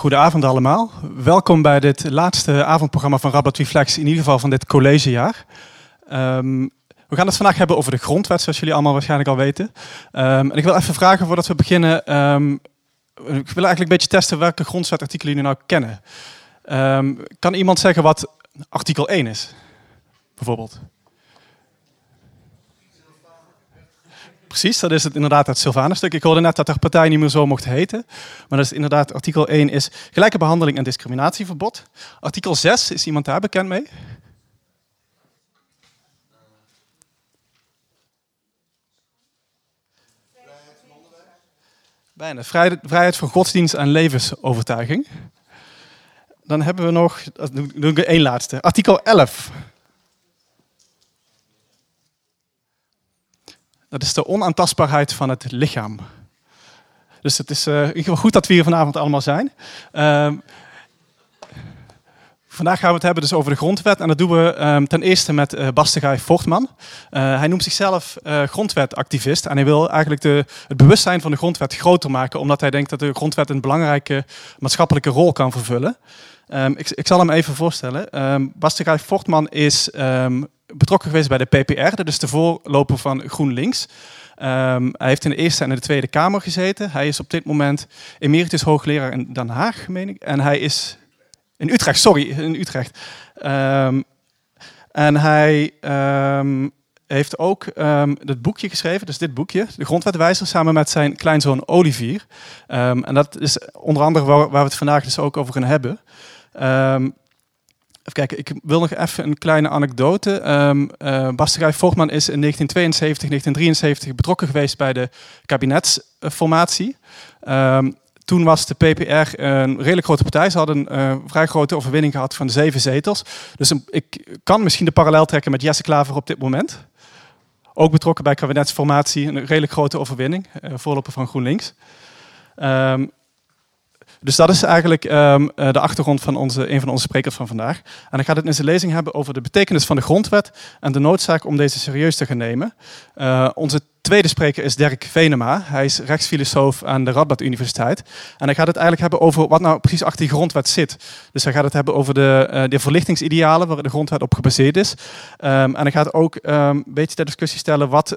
Goedenavond allemaal. Welkom bij dit laatste avondprogramma van Rabat Reflex, in ieder geval van dit collegejaar. Um, we gaan het vandaag hebben over de grondwet, zoals jullie allemaal waarschijnlijk al weten. Um, en ik wil even vragen voordat we beginnen. Um, ik wil eigenlijk een beetje testen welke grondwetartikelen jullie nou kennen. kan iemand zeggen wat artikel 1 is? Bijvoorbeeld. Precies, dat is het inderdaad het Sylvanus-stuk. Ik hoorde net dat de partij niet meer zo mocht heten. Maar dat is inderdaad, artikel 1 is gelijke behandeling en discriminatieverbod. Artikel 6, is iemand daar bekend mee? Bijna. Vrijheid van godsdienst en levensovertuiging. Dan hebben we nog, doe ik één laatste. Artikel 11. Dat is de onaantastbaarheid van het lichaam. Dus het is uh, goed dat we hier vanavond allemaal zijn. Uh, vandaag gaan we het hebben dus over de grondwet. En dat doen we um, ten eerste met uh, Fortman. Uh, hij noemt zichzelf grondwetactivist. En hij wil eigenlijk de, het bewustzijn van de grondwet groter maken. Omdat hij denkt dat de grondwet een belangrijke maatschappelijke rol kan vervullen. Um, ik, ik, zal hem even voorstellen. Um, ehm, Fortman is betrokken geweest bij de PPR, dat is de voorloper van GroenLinks. Hij heeft in de Eerste en de Tweede Kamer gezeten. Hij is op dit moment emeritus hoogleraar in Den Haag, meen ik. En hij is in Utrecht, sorry, in Utrecht. En hij heeft ook het boekje geschreven, dus dit boekje, De Grondwetwijzer, samen met zijn kleinzoon Olivier. en dat is onder andere waar, waar, we het vandaag dus ook over gaan hebben. Even kijken, ik wil nog even een kleine anekdote. Um, uh, Vorman is in 1972, 1973 betrokken geweest bij de kabinetsformatie. Um, toen was de PPR een redelijk grote partij. Ze hadden een uh, vrij grote overwinning gehad van zeven zetels. Dus ik kan misschien de parallel trekken met Jesse Klaver op dit moment. Ook betrokken bij kabinetsformatie, een redelijk grote overwinning, uh, voorloper van GroenLinks. Um, dus dat is eigenlijk um, de achtergrond van onze, een van onze sprekers van vandaag. En hij gaat het in zijn lezing hebben over de betekenis van de grondwet en de noodzaak om deze serieus te gaan nemen. Uh, onze tweede spreker is Dirk Venema. Hij is rechtsfilosoof aan de Radboud Universiteit. En hij gaat het eigenlijk hebben over wat nou precies achter die grondwet zit. Dus hij gaat het hebben over de, uh, de verlichtingsidealen waar de grondwet op gebaseerd is. Um, en hij gaat ook um, een beetje ter discussie stellen wat,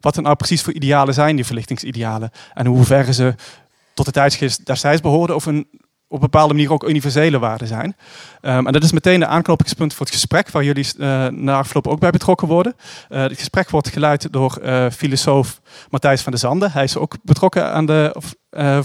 wat er nou precies voor idealen zijn, die verlichtingsidealen. En hoe ver ze tot de tijdsgeest destijds behoorden of een op een bepaalde manier ook universele waarden zijn. Um, en dat is meteen de aanknopingspunt voor het gesprek, waar jullie uh, na afloop ook bij betrokken worden. Uh, het gesprek wordt geleid door uh, filosoof Matthijs van der Zanden. Hij is ook betrokken aan de, of,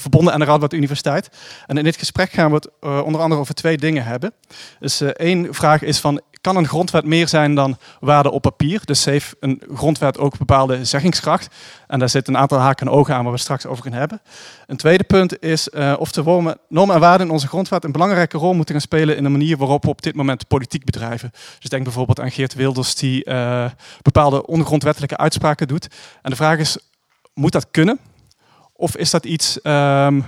verbonden aan de Radboud Universiteit. En in dit gesprek gaan we het onder andere over twee dingen hebben. Dus één vraag is van, kan een grondwet meer zijn dan waarde op papier. Dus heeft een grondwet ook bepaalde zeggingskracht. En daar zitten een aantal haken en ogen aan waar we straks over gaan hebben. Een tweede punt is uh, of de normen en waarden in onze grondwet een belangrijke rol moeten gaan spelen in de manier waarop we op dit moment politiek bedrijven. Dus denk bijvoorbeeld aan Geert Wilders die uh, bepaalde ongrondwettelijke uitspraken doet. En de vraag is, moet dat kunnen? Of is dat iets um,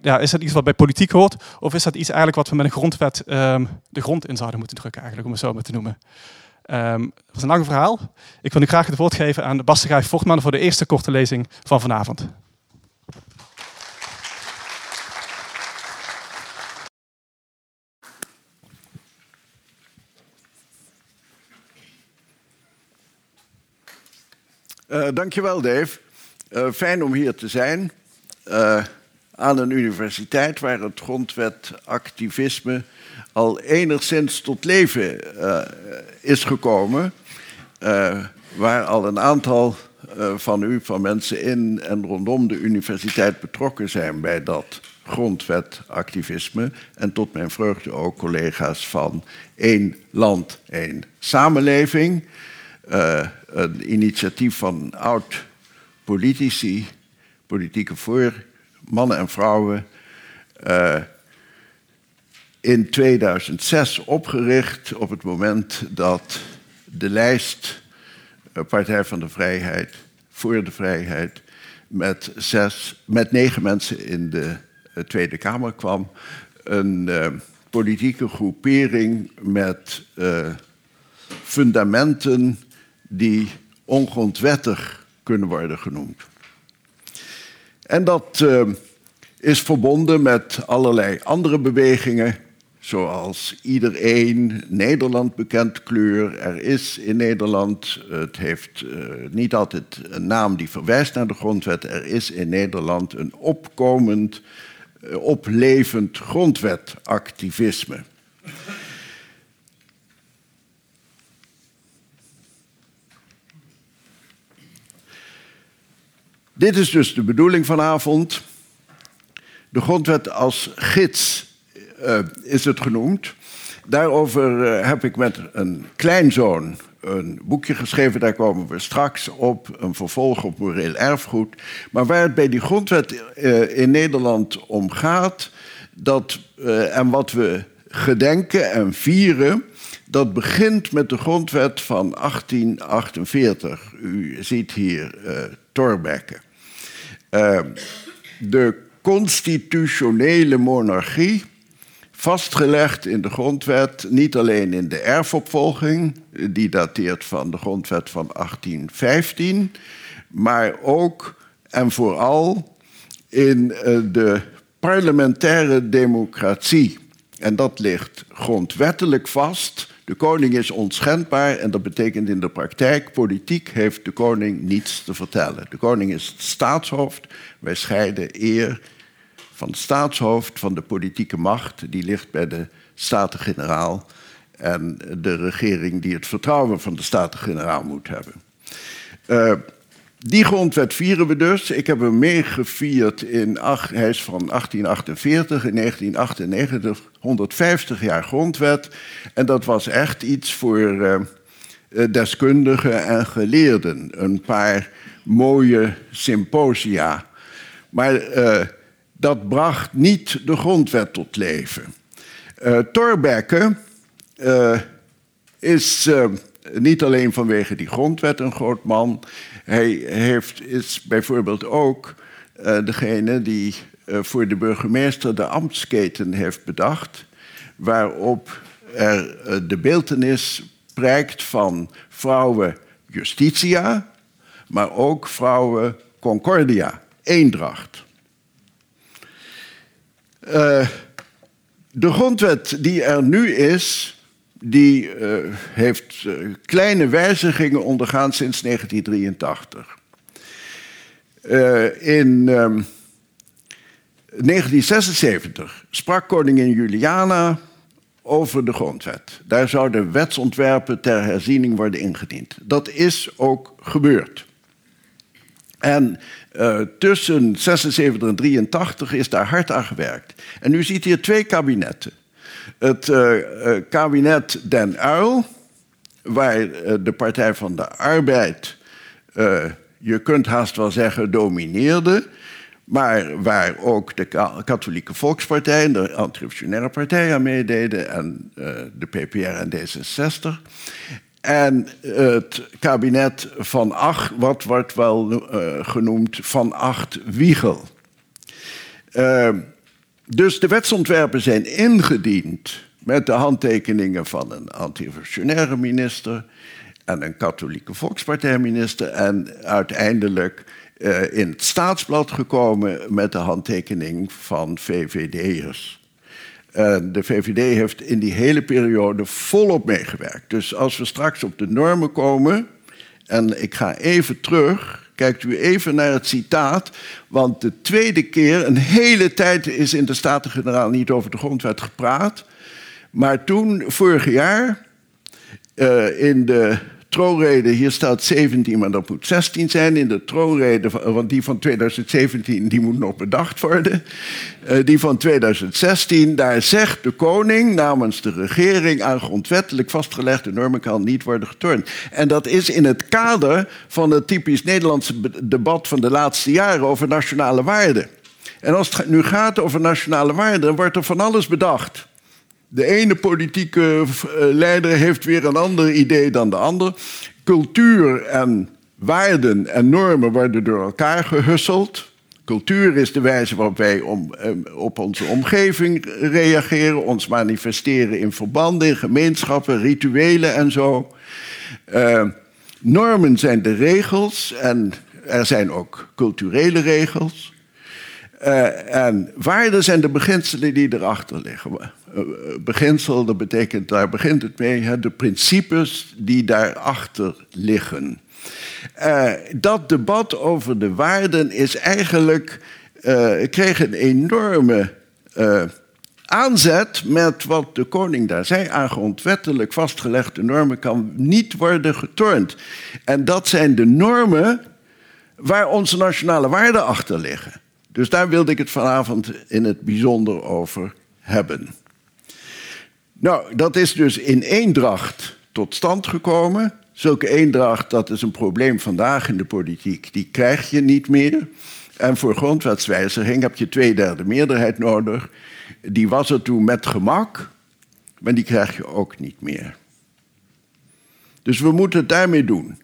ja, is dat iets wat bij politiek hoort? Of is dat iets eigenlijk wat we met een grondwet um, de grond in zouden moeten drukken, eigenlijk, om het zo maar te noemen? Um, dat is een lang verhaal. Ik wil nu graag het woord geven aan de Bastegrijf Vochtman voor de eerste korte lezing van vanavond. Uh, dankjewel, Dave. Uh, fijn om hier te zijn. Uh, aan een universiteit waar het grondwetactivisme al enigszins tot leven uh, is gekomen. Uh, waar al een aantal uh, van u, van mensen in en rondom de universiteit betrokken zijn bij dat grondwetactivisme. En tot mijn vreugde ook collega's van één land, één samenleving. een initiatief van oud-politici, politieke voor mannen en vrouwen, uh, in 2006 opgericht op het moment dat de lijst uh, Partij van de Vrijheid voor de Vrijheid met, zes, met negen mensen in de uh, Tweede Kamer kwam. Een politieke groepering met fundamenten die ongrondwettig kunnen worden genoemd. En dat uh, is verbonden met allerlei andere bewegingen, zoals iedereen, Nederland bekend kleur. Er is in Nederland, het heeft uh, niet altijd een naam die verwijst naar de grondwet, er is in Nederland een opkomend, uh, oplevend grondwetactivisme. Dit is dus de bedoeling vanavond. De grondwet als gids uh, is het genoemd. Daarover uh, heb ik met een kleinzoon een boekje geschreven. Daar komen we straks op. Een vervolg op moreel erfgoed. Maar waar het bij die grondwet uh, in Nederland om gaat... Dat, en wat we gedenken en vieren... dat begint met de grondwet van 1848. U ziet hier Thorbecke. de constitutionele monarchie, vastgelegd in de grondwet, niet alleen in de erfopvolging, die dateert van de grondwet van 1815, maar ook en vooral in eh, de parlementaire democratie. En dat ligt grondwettelijk vast. De koning is onschendbaar en dat betekent in de praktijk, politiek heeft de koning niets te vertellen. De koning is het staatshoofd. Wij scheiden eer van het staatshoofd, van de politieke macht, die ligt bij de Staten-Generaal. En de regering die het vertrouwen van de Staten-Generaal moet hebben. Uh, die grondwet vieren we dus. Ik heb hem meegevierd in, hij is van 1848, in 1998, 150 jaar grondwet. En dat was echt iets voor uh, deskundigen en geleerden. Een paar mooie symposia. Maar uh, dat bracht niet de grondwet tot leven. Uh, Thorbecke is niet alleen vanwege die grondwet een groot man. Hij heeft, is bijvoorbeeld ook degene die voor de burgemeester de ambtsketen heeft bedacht. Waarop er de beeltenis prijkt van vrouwen justitia, maar ook vrouwen concordia, eendracht. De grondwet die er nu is, die uh, heeft uh, kleine wijzigingen ondergaan sinds 1983. in um, 1976 sprak koningin Juliana over de grondwet. Daar zouden wetsontwerpen ter herziening worden ingediend. Dat is ook gebeurd. En tussen 76 en 83 is daar hard aan gewerkt. En u ziet hier twee kabinetten. Het uh, uh, kabinet Den Uil, waar de Partij van de Arbeid, je kunt haast wel zeggen, domineerde. Maar waar ook de Katholieke Volkspartij de Antirevolutionaire Partij aan meededen en de PPR en D66. En het kabinet van Acht, wat wordt wel genoemd van Acht Wiegel. Dus de wetsontwerpen zijn ingediend met de handtekeningen van een antirevolutionaire minister en een katholieke volkspartijminister en uiteindelijk uh, in het staatsblad gekomen met de handtekening van VVD'ers. Uh, de VVD heeft in die hele periode volop meegewerkt. Dus als we straks op de normen komen, en ik ga even terug, kijkt u even naar het citaat, want de tweede keer, een hele tijd is in de Staten-Generaal niet over de grondwet gepraat, maar toen, vorig jaar, uh, in de troonrede, hier staat 17, maar dat moet 16 zijn. In de troonrede, want die van 2017 die moet nog bedacht worden. Uh, die van 2016, daar zegt de koning namens de regering aan grondwettelijk vastgelegde normen kan niet worden getornd. En dat is in het kader van het typisch Nederlandse debat van de laatste jaren over nationale waarden. En als het nu gaat over nationale waarden, dan wordt er van alles bedacht. De ene politieke eh, leider heeft weer een ander idee dan de ander. Cultuur en waarden en normen worden door elkaar gehusseld. Cultuur is de wijze waarop wij om, eh, op onze omgeving reageren, ons manifesteren in verbanden, in gemeenschappen, rituelen en zo. Uh, normen zijn de regels en er zijn ook culturele regels. Uh, en waarden zijn de beginselen die erachter liggen. Uh, beginsel, dat betekent, daar begint het mee, hè, de principes die daarachter liggen. Dat debat over de waarden is eigenlijk, kreeg een enorme aanzet met wat de koning daar zei. Aan grondwettelijk vastgelegde normen kan niet worden getornd. En dat zijn de normen waar onze nationale waarden achter liggen. Dus daar wilde ik het vanavond in het bijzonder over hebben. Nou, dat is dus in eendracht tot stand gekomen. Zulke eendracht, dat is een probleem vandaag in de politiek. Die krijg je niet meer. En voor grondwetswijziging heb je twee derde meerderheid nodig. Die was er toen met gemak, maar die krijg je ook niet meer. Dus we moeten het daarmee doen.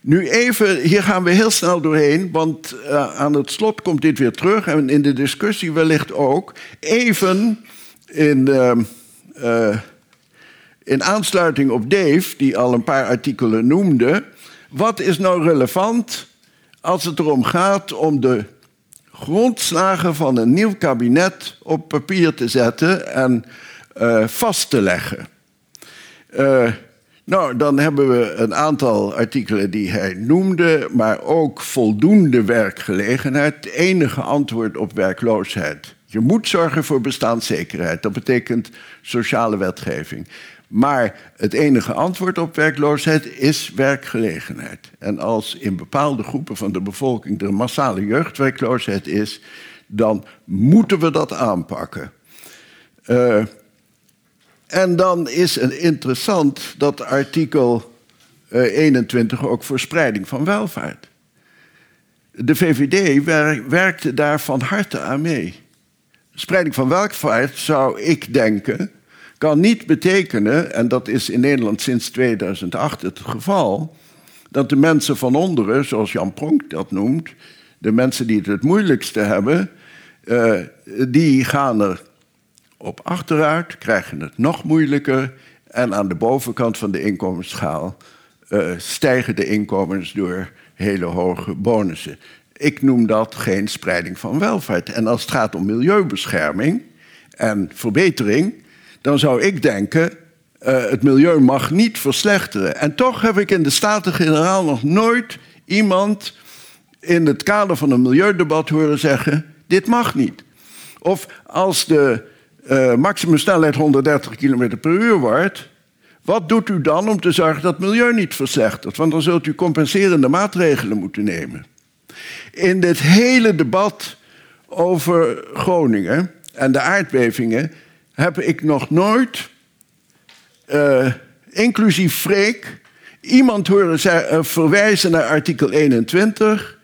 Nu even, hier gaan we heel snel doorheen, want uh, aan het slot komt dit weer terug en in de discussie wellicht ook. Even in, uh, uh, in aansluiting op Dave, die al een paar artikelen noemde. Wat is nou relevant als het erom gaat om de grondslagen van een nieuw kabinet op papier te zetten en vast te leggen? Nou, dan hebben we een aantal artikelen die hij noemde, maar ook voldoende werkgelegenheid. Het enige antwoord op werkloosheid. Je moet zorgen voor bestaanszekerheid. Dat betekent sociale wetgeving. Maar het enige antwoord op werkloosheid is werkgelegenheid. En als in bepaalde groepen van de bevolking er massale jeugdwerkloosheid is, dan moeten we dat aanpakken. Uh, en dan is het interessant dat artikel 21 eh, ook voor spreiding van welvaart. De VVD werkte daar van harte aan mee. Spreiding van welvaart zou ik denken, kan niet betekenen, en dat is in Nederland sinds 2008 het geval, dat de mensen van onderen, zoals Jan Pronk dat noemt, de mensen die het het moeilijkste hebben, uh, die gaan er op achteruit, krijgen het nog moeilijker. En aan de bovenkant van de inkomensschaal uh, stijgen de inkomens door hele hoge bonussen. Ik noem dat geen spreiding van welvaart. En als het gaat om milieubescherming en verbetering, dan zou ik denken: uh, het milieu mag niet verslechteren. En toch heb ik in de Staten-Generaal nog nooit iemand in het kader van een milieudebat horen zeggen: dit mag niet. Of als de uh, maximumsnelheid 130 km per uur wordt, wat doet u dan om te zorgen dat het milieu niet verslechtert? Want dan zult u compenserende maatregelen moeten nemen. In dit hele debat over Groningen en de aardbevingen heb ik nog nooit, uh, inclusief Freek, iemand horen uh, verwijzen naar artikel 21.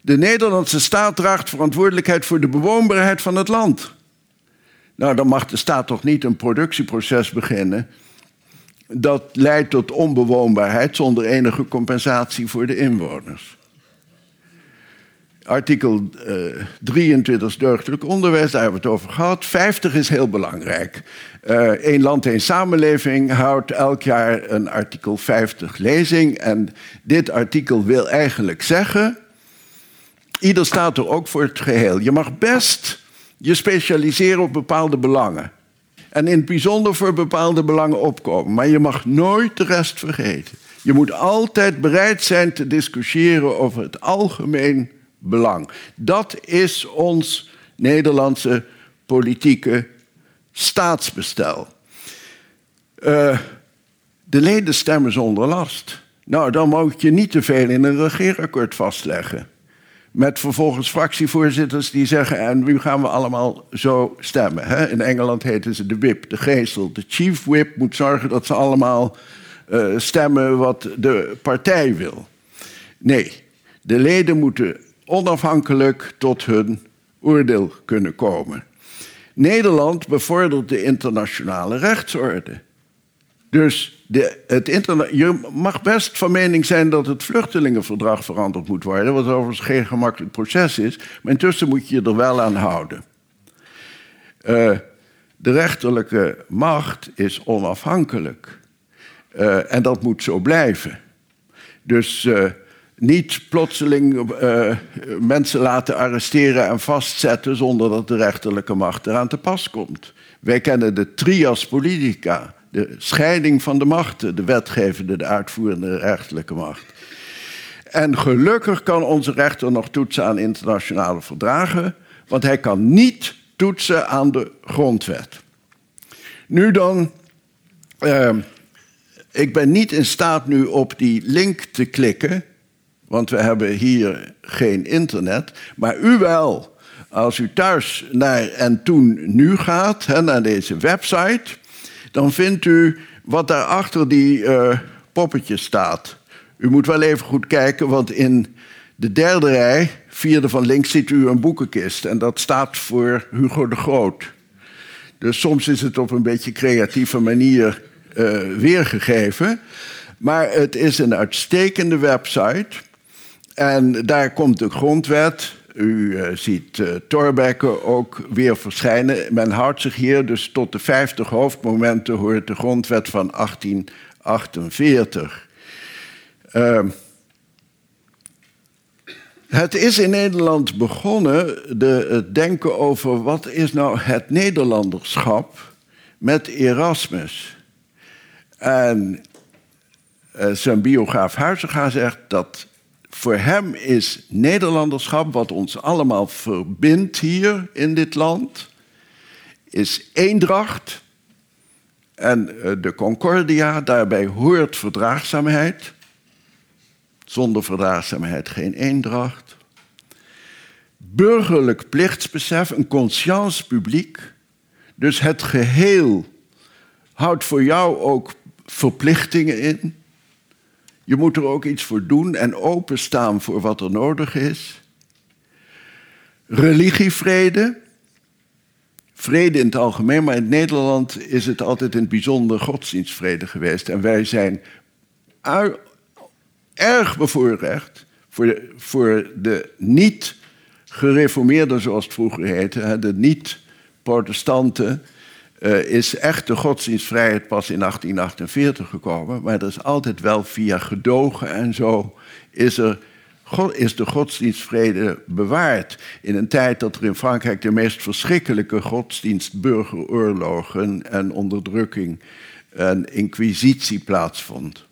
De Nederlandse staat draagt verantwoordelijkheid voor de bewoonbaarheid van het land. Nou, dan mag de staat toch niet een productieproces beginnen. Dat leidt tot onbewoonbaarheid zonder enige compensatie voor de inwoners. Artikel uh, eh, 23 is deugdelijk onderwijs, daar hebben we het over gehad. 50 is heel belangrijk. Eén uh, land, één samenleving houdt elk jaar een artikel 50 lezing. En dit artikel wil eigenlijk zeggen: ieder staat er ook voor het geheel. Je mag best je specialiseren op bepaalde belangen. En in het bijzonder voor bepaalde belangen opkomen. Maar je mag nooit de rest vergeten. Je moet altijd bereid zijn te discussiëren over het algemeen belang. Dat is ons Nederlandse politieke staatsbestel. Uh, de leden stemmen zonder last. Nou, dan moet je niet te veel in een regeerakkoord vastleggen. Met vervolgens fractievoorzitters die zeggen: en nu gaan we allemaal zo stemmen. Hè? In Engeland heten ze de whip, de geestel. De chief whip moet zorgen dat ze allemaal uh, stemmen wat de partij wil. Nee, de leden moeten onafhankelijk tot hun oordeel kunnen komen. Nederland bevordert de internationale rechtsorde. Dus de, het je mag best van mening zijn dat het vluchtelingenverdrag veranderd moet worden, wat overigens geen gemakkelijk proces is, maar intussen moet je je er wel aan houden. Uh, de rechterlijke macht is onafhankelijk. Uh, en dat moet zo blijven. Dus uh, niet plotseling mensen laten arresteren en vastzetten zonder dat de rechterlijke macht eraan te pas komt. Wij kennen de trias politica, de scheiding van de machten, de wetgevende, de uitvoerende, de rechterlijke macht. En gelukkig kan onze rechter nog toetsen aan internationale verdragen, want hij kan niet toetsen aan de grondwet. Nu dan, uh, ik ben niet in staat nu op die link te klikken, want we hebben hier geen internet, maar u wel. Als u thuis naar en toen nu gaat, naar deze website, dan vindt u wat daar achter die uh, poppetjes staat. U moet wel even goed kijken, want in de derde rij, vierde van links, ziet u een boekenkist. En dat staat voor Hugo de Groot. Dus soms is het op een beetje creatieve manier uh, weergegeven. Maar het is een uitstekende website. En daar komt de grondwet. U uh, ziet uh, Thorbecke ook weer verschijnen. Men houdt zich hier dus tot de 50 hoofdmomenten hoort de grondwet van 1848. Uh, het is in Nederland begonnen, de, het denken over wat is nou het Nederlanderschap met Erasmus. En uh, zijn biograaf Huizinga zegt dat voor hem is Nederlanderschap, wat ons allemaal verbindt hier in dit land, is eendracht. En uh, de Concordia, daarbij hoort verdraagzaamheid. Zonder verdraagzaamheid geen eendracht. Burgerlijk plichtsbesef, een conscience publiek. Dus het geheel houdt voor jou ook verplichtingen in. Je moet er ook iets voor doen en openstaan voor wat er nodig is. Religievrede. Vrede in het algemeen, maar in Nederland is het altijd in het bijzonder godsdienstvrede geweest. En wij zijn erg bevoorrecht voor de, voor de niet gereformeerden, zoals het vroeger heette, de niet-protestanten, uh, is echt de godsdienstvrijheid pas in 1848 gekomen. Maar dat is altijd wel via gedogen en zo is, er, is de godsdienstvrede bewaard. In een tijd dat er in Frankrijk de meest verschrikkelijke godsdienstburgeroorlogen en onderdrukking en inquisitie plaatsvond.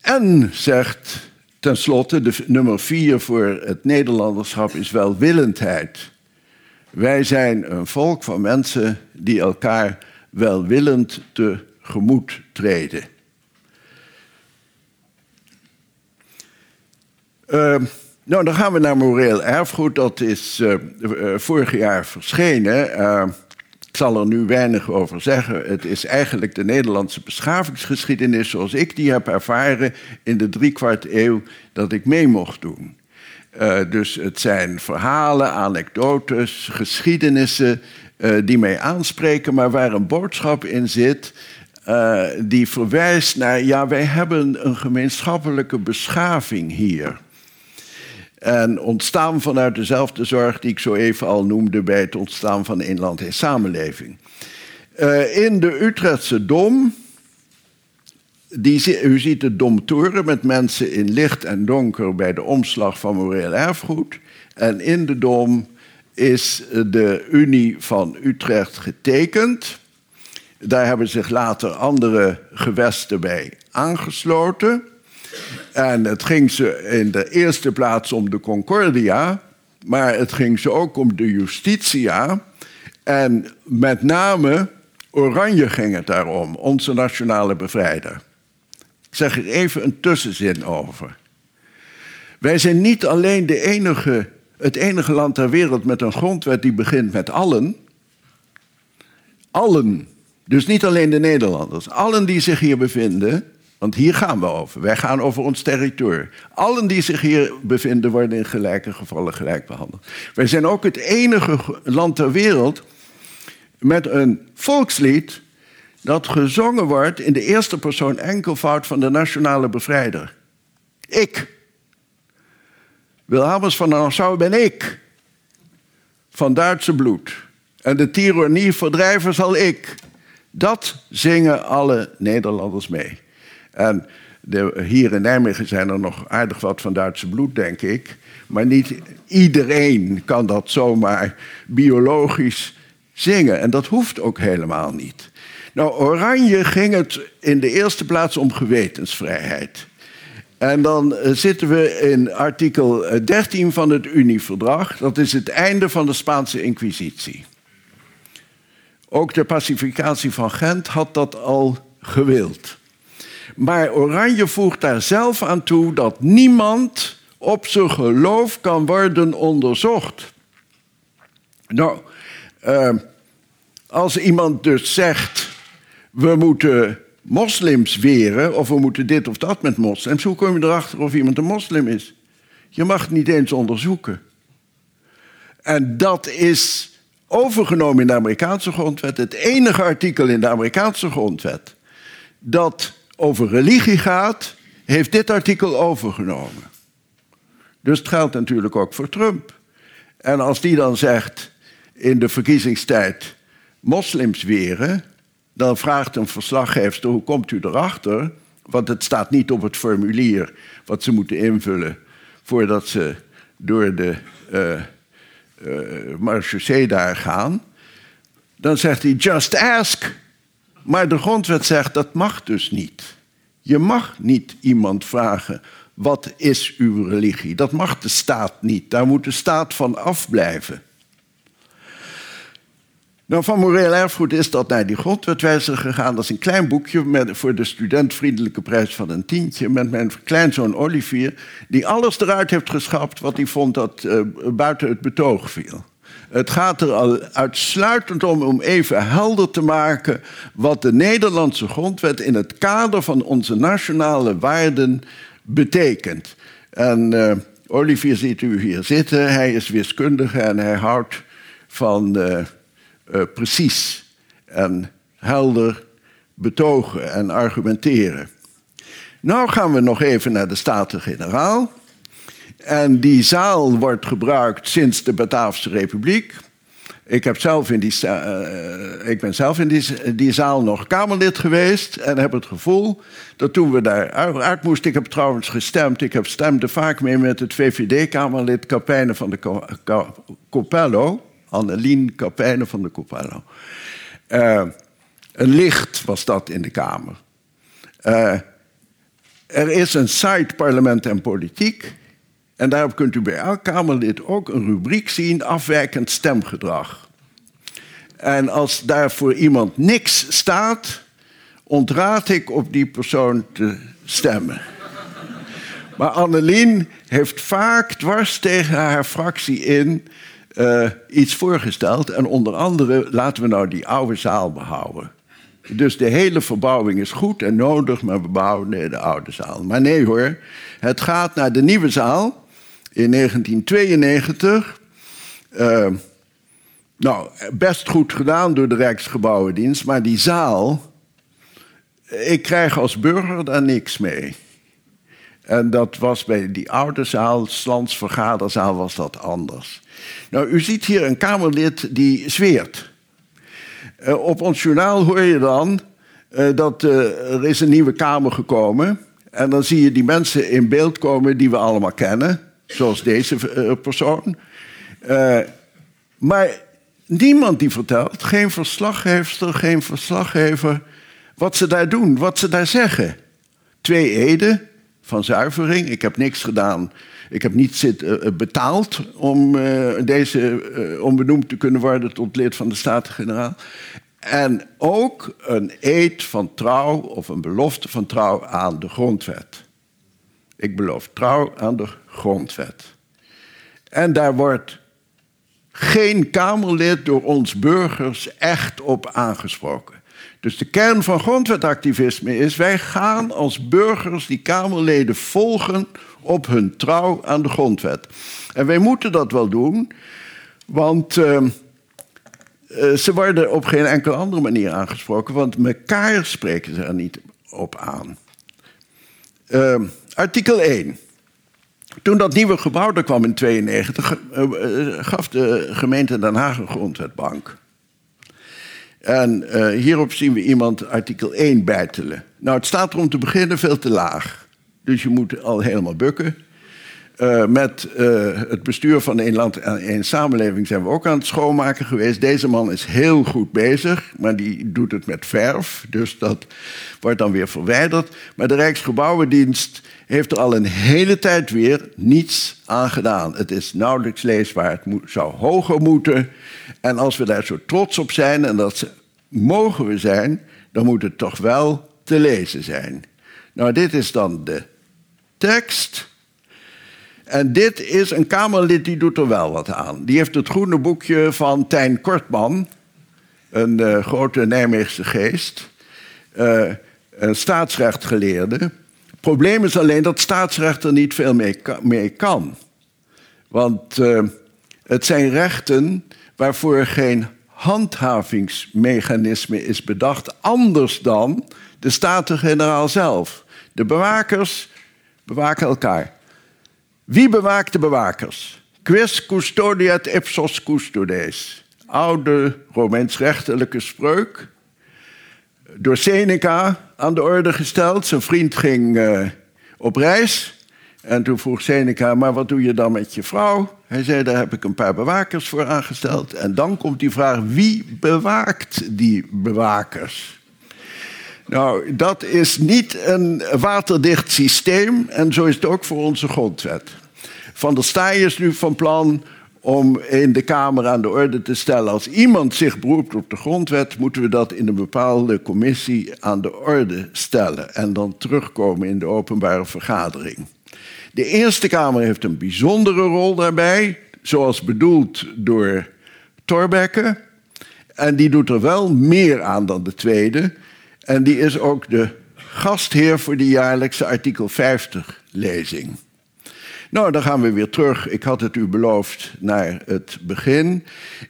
En zegt tenslotte, de nummer vier voor het Nederlanderschap is welwillendheid. Wij zijn een volk van mensen die elkaar welwillend tegemoet treden. Uh, nou, dan gaan we naar moreel erfgoed. Dat is uh, uh, vorig jaar verschenen. Ik zal er nu weinig over zeggen. Het is eigenlijk de Nederlandse beschavingsgeschiedenis zoals ik die heb ervaren in de driekwart eeuw dat ik mee mocht doen. Uh, dus het zijn verhalen, anekdotes, geschiedenissen uh, die mij aanspreken, maar waar een boodschap in zit uh, die verwijst naar, ja, wij hebben een gemeenschappelijke beschaving hier. En ontstaan vanuit dezelfde zorg die ik zo even al noemde bij het ontstaan van een land en samenleving. In de Utrechtse Dom, die, u ziet de Domtoren met mensen in licht en donker bij de omslag van moreel erfgoed. En in de Dom is de Unie van Utrecht getekend. Daar hebben zich later andere gewesten bij aangesloten. En het ging ze in de eerste plaats om de Concordia, maar het ging ze ook om de Justitia. En met name Oranje ging het daarom, onze nationale bevrijder. Zeg er even een tussenzin over. Wij zijn niet alleen de enige, het enige land ter wereld met een grondwet die begint met allen. Allen. Dus niet alleen de Nederlanders. Allen die zich hier bevinden, want hier gaan we over. Wij gaan over ons territorium. Allen die zich hier bevinden worden in gelijke gevallen gelijk behandeld. Wij zijn ook het enige land ter wereld met een volkslied dat gezongen wordt in de eerste persoon enkelvoud van de nationale bevrijder. Ik. Wilhelmus van Nassau ben ik. Van Duitse bloed. En de tirannie verdrijven zal ik. Dat zingen alle Nederlanders mee. En De, hier in Nijmegen zijn er nog aardig wat van Duitse bloed, denk ik. Maar niet iedereen kan dat zomaar biologisch zingen. En dat hoeft ook helemaal niet. Nou, Oranje ging het in de eerste plaats om gewetensvrijheid. En dan eh, zitten we in artikel 13 eh, van het Unieverdrag. Dat is het einde van de Spaanse Inquisitie. Ook de pacificatie van Gent had dat al gewild. Maar Oranje voegt daar zelf aan toe dat niemand op zijn geloof kan worden onderzocht. Nou, uh, als iemand dus zegt, we moeten moslims weren, of we moeten dit of dat met moslims, hoe kom je erachter of iemand een moslim is? Je mag het niet eens onderzoeken. En dat is overgenomen in de Amerikaanse grondwet, het enige artikel in de Amerikaanse grondwet dat over religie gaat, heeft dit artikel overgenomen. Dus het geldt natuurlijk ook voor Trump. En als die dan zegt in de verkiezingstijd moslims weren, dan vraagt een verslaggever hoe komt u erachter? Want het staat niet op het formulier wat ze moeten invullen voordat ze door de uh, daar gaan. Dan zegt hij just ask. Maar de grondwet zegt dat mag dus niet. Je mag niet iemand vragen wat is uw religie. Dat mag de staat niet. Daar moet de staat van afblijven. Nou, van moreel erfgoed is dat naar die grondwetwijzer gegaan. Dat is een klein boekje met, voor de studentvriendelijke prijs van een tientje. Met mijn kleinzoon Olivier. Die alles eruit heeft geschapt wat hij vond dat uh, buiten het betoog viel. Het gaat er al uitsluitend om om even helder te maken wat de Nederlandse grondwet in het kader van onze nationale waarden betekent. En uh, Olivier ziet u hier zitten. Hij is wiskundige en hij houdt van uh, uh, precies en helder betogen en argumenteren. Nou gaan we nog even naar de Staten-Generaal. En die zaal wordt gebruikt sinds de Bataafse Republiek. Ik, heb zelf in die, uh, ik ben zelf in die, die, zaal nog Kamerlid geweest en heb het gevoel dat toen we daar uit moesten, ik heb trouwens gestemd, ik heb stemde vaak mee met het VVD-Kamerlid Capijnen van de Copello, Annelien Capijnen van de Copello. Uh, een licht was dat in de Kamer. Uh, er is een site Parlement en Politiek. En daarop kunt u bij elk Kamerlid ook een rubriek zien, afwijkend stemgedrag. En als daar voor iemand niks staat, ontraad ik op die persoon te stemmen. Maar Annelien heeft vaak dwars tegen haar fractie in uh, iets voorgesteld. En onder andere laten we nou die oude zaal behouden. Dus de hele verbouwing is goed en nodig, maar we bouwen de oude zaal. Maar nee hoor, het gaat naar de nieuwe zaal in 1992. Uh, eh, nou, best goed gedaan door de Rijksgebouwendienst, maar die zaal, ik krijg als burger daar niks mee. En dat was bij die oude zaal, Slans vergaderzaal, was dat anders. Nou, u ziet hier een Kamerlid die zweert. Uh, op ons journaal hoor je dan uh, dat uh, er is een nieuwe Kamer gekomen. En dan zie je die mensen in beeld komen die we allemaal kennen zoals deze persoon. Maar niemand die vertelt, geen verslaggever, geen verslaggever, wat ze daar doen, wat ze daar zeggen. Twee eden van zuivering. Ik heb niks gedaan. Ik heb niet zit, uh, betaald om deze om benoemd te kunnen worden tot lid van de Staten-Generaal. En ook een eed van trouw of een belofte van trouw aan de grondwet. Ik beloof trouw aan de grondwet. En daar wordt geen Kamerlid door ons burgers echt op aangesproken. Dus de kern van grondwetactivisme is: wij gaan als burgers die Kamerleden volgen op hun trouw aan de grondwet. En wij moeten dat wel doen, want uh, ze worden op geen enkele andere manier aangesproken, want elkaar spreken ze er niet op aan. Uh, artikel 1. Toen dat nieuwe gebouw er kwam in 1992, eh, eh, gaf de gemeente Den Haag een grondwetbank. En hierop zien we iemand artikel 1 bijtelen. Nou, het staat er om te beginnen veel te laag. Dus je moet al helemaal bukken. Uh, met uh, het bestuur van één land en één samenleving zijn we ook aan het schoonmaken geweest. Deze man is heel goed bezig, maar die doet het met verf. Dus dat wordt dan weer verwijderd. Maar de Rijksgebouwendienst heeft er al een hele tijd weer niets aan gedaan. Het is nauwelijks leesbaar. Het zou hoger moeten. En als we daar zo trots op zijn, en dat mogen we zijn, dan moet het toch wel te lezen zijn. Nou, dit is dan de tekst. En dit is een Kamerlid die doet er wel wat aan. Die heeft het groene boekje van Tijn Kortman, een uh, grote Nijmeegse geest, uh, een staatsrechtgeleerde. Het probleem is alleen dat staatsrecht er niet veel mee, kan. Want uh, het zijn rechten waarvoor geen handhavingsmechanisme is bedacht, anders dan de Staten-Generaal zelf. De bewakers bewaken elkaar. Wie bewaakt de bewakers? Quis custodiat ipsos custodes. Oude Romeins-rechtelijke spreuk. Door Seneca aan de orde gesteld. Zijn vriend ging uh, op reis. En toen vroeg Seneca, maar wat doe je dan met je vrouw? Hij zei, daar heb ik een paar bewakers voor aangesteld. En dan komt die vraag, wie bewaakt die bewakers? Nou, dat is niet een waterdicht systeem en zo is het ook voor onze grondwet. Van der Staaij is nu van plan om in de Kamer aan de orde te stellen... als iemand zich beroept op de grondwet... moeten we dat in een bepaalde commissie aan de orde stellen... en dan terugkomen in de openbare vergadering. De Eerste Kamer heeft een bijzondere rol daarbij... zoals bedoeld door Thorbecke... en die doet er wel meer aan dan de Tweede... En die is ook de gastheer voor de jaarlijkse artikel 50-lezing. Nou, dan gaan we weer terug. Ik had het u beloofd naar het begin.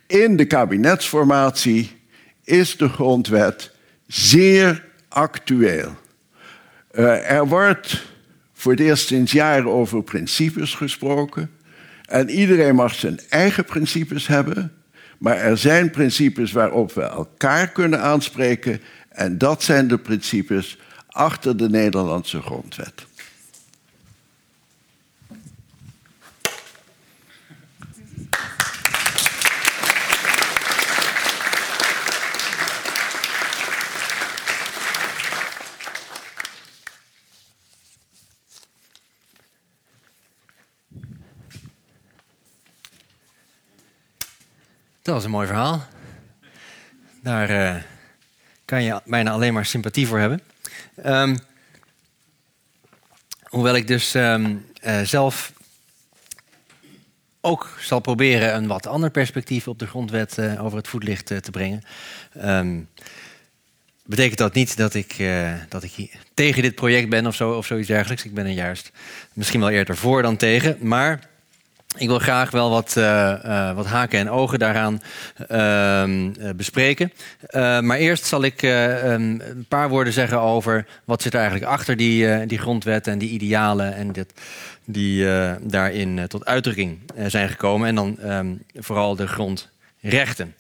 In de kabinetsformatie is de grondwet zeer actueel. Uh, er wordt voor het eerst sinds jaren over principes gesproken. En iedereen mag zijn eigen principes hebben. Maar er zijn principes waarop we elkaar kunnen aanspreken en dat zijn de principes achter de Nederlandse grondwet. Dat was een mooi verhaal. Daar uh, kan je bijna alleen maar sympathie voor hebben. Um, hoewel ik dus um, uh, zelf ook zal proberen een wat ander perspectief op de grondwet uh, over het voetlicht uh, te brengen. Um, betekent dat niet dat ik, dat ik tegen dit project ben of, zo, of zoiets dergelijks. Ik ben er juist misschien wel eerder voor dan tegen. Maar ik wil graag wel wat, uh, uh, wat haken en ogen daaraan uh, bespreken. Eh, maar eerst zal ik een paar woorden zeggen over wat zit er eigenlijk achter die, die grondwet en die idealen en dit, die daarin tot uitdrukking zijn gekomen. En dan um, vooral de grondrechten.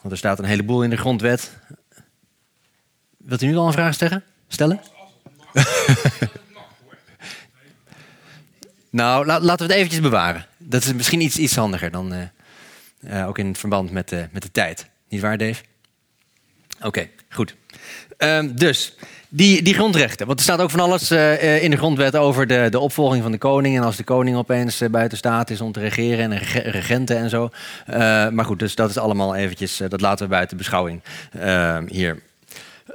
Want er staat een heleboel in de grondwet. Wilt u nu al een vraag stellen? stellen? Nou, laten we het eventjes bewaren. Dat is misschien iets, iets handiger dan uh, uh, ook in verband met, uh, met de tijd. Niet waar, Dave? Oké, goed. Um, dus, die, die grondrechten. Want er staat ook van alles in de grondwet over de, de opvolging van de koning. En als de koning opeens buiten staat is om te regeren en regenten en zo. maar goed, dus dat is allemaal eventjes, dat laten we buiten beschouwing ehm, hier.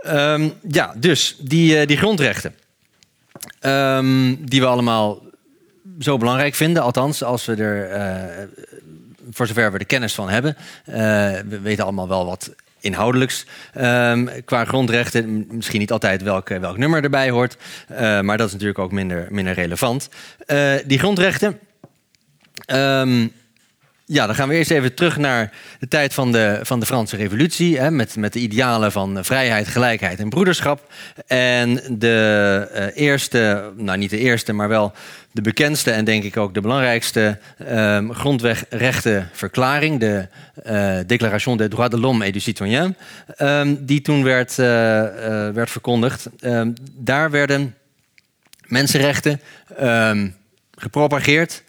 Um, ja, dus die, die grondrechten. die we allemaal zo belangrijk vinden. Althans, als we er, uh, voor zover we er kennis van hebben. Uh, we weten allemaal wel wat inhoudelijks um, qua grondrechten. Misschien niet altijd welk, welk nummer erbij hoort. Maar dat is natuurlijk ook minder, minder relevant. die grondrechten. Um, ja, dan gaan we eerst even terug naar de tijd van de, van de Franse Revolutie. Hè, met, met de idealen van vrijheid, gelijkheid en broederschap. En de uh, eerste, nou niet de eerste, maar wel de bekendste en denk ik ook de belangrijkste um, grondwegrechtenverklaring, de uh, Déclaration des droits de l'homme et du citoyen, um, die toen werd, uh, werd verkondigd. Um, daar werden mensenrechten gepropageerd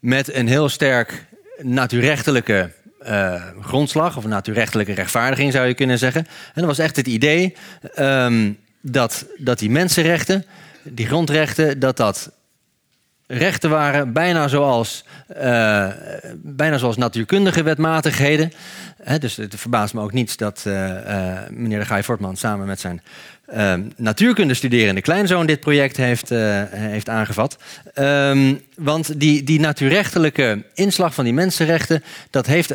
met een heel sterk natuurrechtelijke uh, grondslag, of natuurrechtelijke rechtvaardiging zou je kunnen zeggen. En dat was echt het idee um, dat, dat die mensenrechten, die grondrechten, dat dat rechten waren, bijna zoals, uh, bijna zoals natuurkundige wetmatigheden. dus het verbaast me ook niets dat uh, meneer de Gaai Fortman samen met zijn natuurkunde studerende kleinzoon dit project heeft, heeft aangevat. Um, want die, die natuurrechtelijke inslag van die mensenrechten, dat, heeft,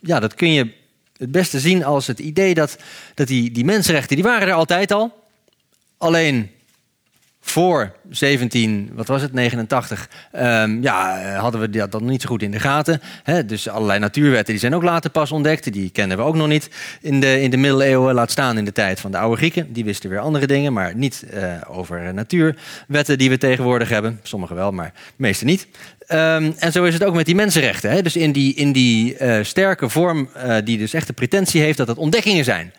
ja, dat kun je het beste zien als het idee dat, dat die, die mensenrechten, die waren er altijd al. Alleen voor 17, wat was het, 89, um, ja, hadden we dat dan niet zo goed in de gaten. Hè? Dus allerlei natuurwetten die zijn ook later pas ontdekt. Die kennen we ook nog niet in de, in de middeleeuwen. Laat staan in de tijd van de oude Grieken. Die wisten weer andere dingen, maar niet uh, over natuurwetten die we tegenwoordig hebben. Sommige wel, maar de meeste niet. Um, en zo is het ook met die mensenrechten. Hè? Dus in die, in die uh, sterke vorm uh, die dus echt de pretentie heeft dat het ontdekkingen zijn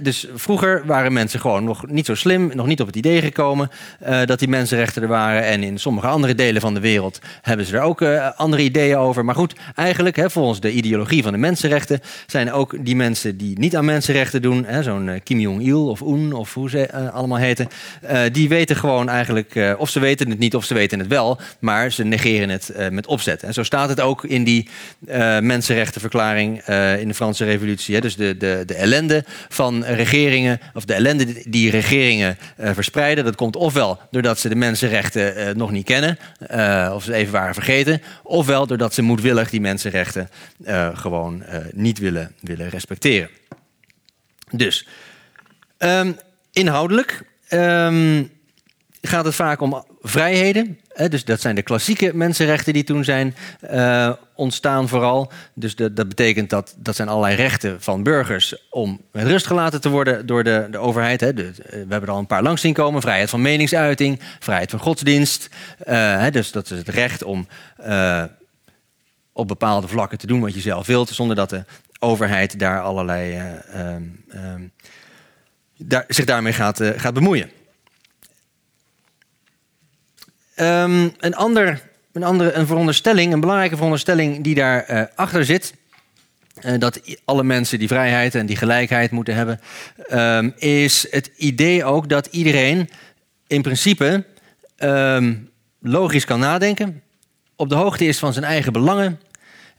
dus vroeger waren mensen gewoon nog niet zo slim, nog niet op het idee gekomen uh, dat die mensenrechten er waren. En in sommige andere delen van de wereld hebben ze er ook uh, andere ideeën over. Maar goed, eigenlijk, volgens de ideologie van de mensenrechten, zijn ook die mensen die niet aan mensenrechten doen, zo'n uh, Kim Jong-il of Un of hoe ze allemaal heten, die weten gewoon eigenlijk, of ze weten het niet of ze weten het wel, maar ze negeren het met opzet. En zo staat het ook in die mensenrechtenverklaring in de Franse Revolutie. dus de, de, de ellende van van regeringen, of de ellende die regeringen uh, verspreiden. Dat komt ofwel doordat ze de mensenrechten uh, nog niet kennen, uh, of ze even waren vergeten, ofwel doordat ze moedwillig die mensenrechten gewoon niet willen, willen respecteren. Dus, um, inhoudelijk um, gaat het vaak om vrijheden. dus dat zijn de klassieke mensenrechten die toen zijn uh, ontstaan vooral. Dus dat betekent dat dat zijn allerlei rechten van burgers om met rust gelaten te worden door de, de overheid. He. De, we hebben er al een paar langs zien komen. Vrijheid van meningsuiting, vrijheid van godsdienst. Uh, dus dat is het recht om op bepaalde vlakken te doen wat je zelf wilt, zonder dat de overheid daar allerlei, um, um, daar, zich daarmee gaat, gaat bemoeien. Um, een, ander, een andere een veronderstelling, een belangrijke veronderstelling die daarachter uh, achter zit. Uh, dat alle mensen die vrijheid en die gelijkheid moeten hebben. Um, is het idee ook dat iedereen in principe um, logisch kan nadenken. Op de hoogte is van zijn eigen belangen.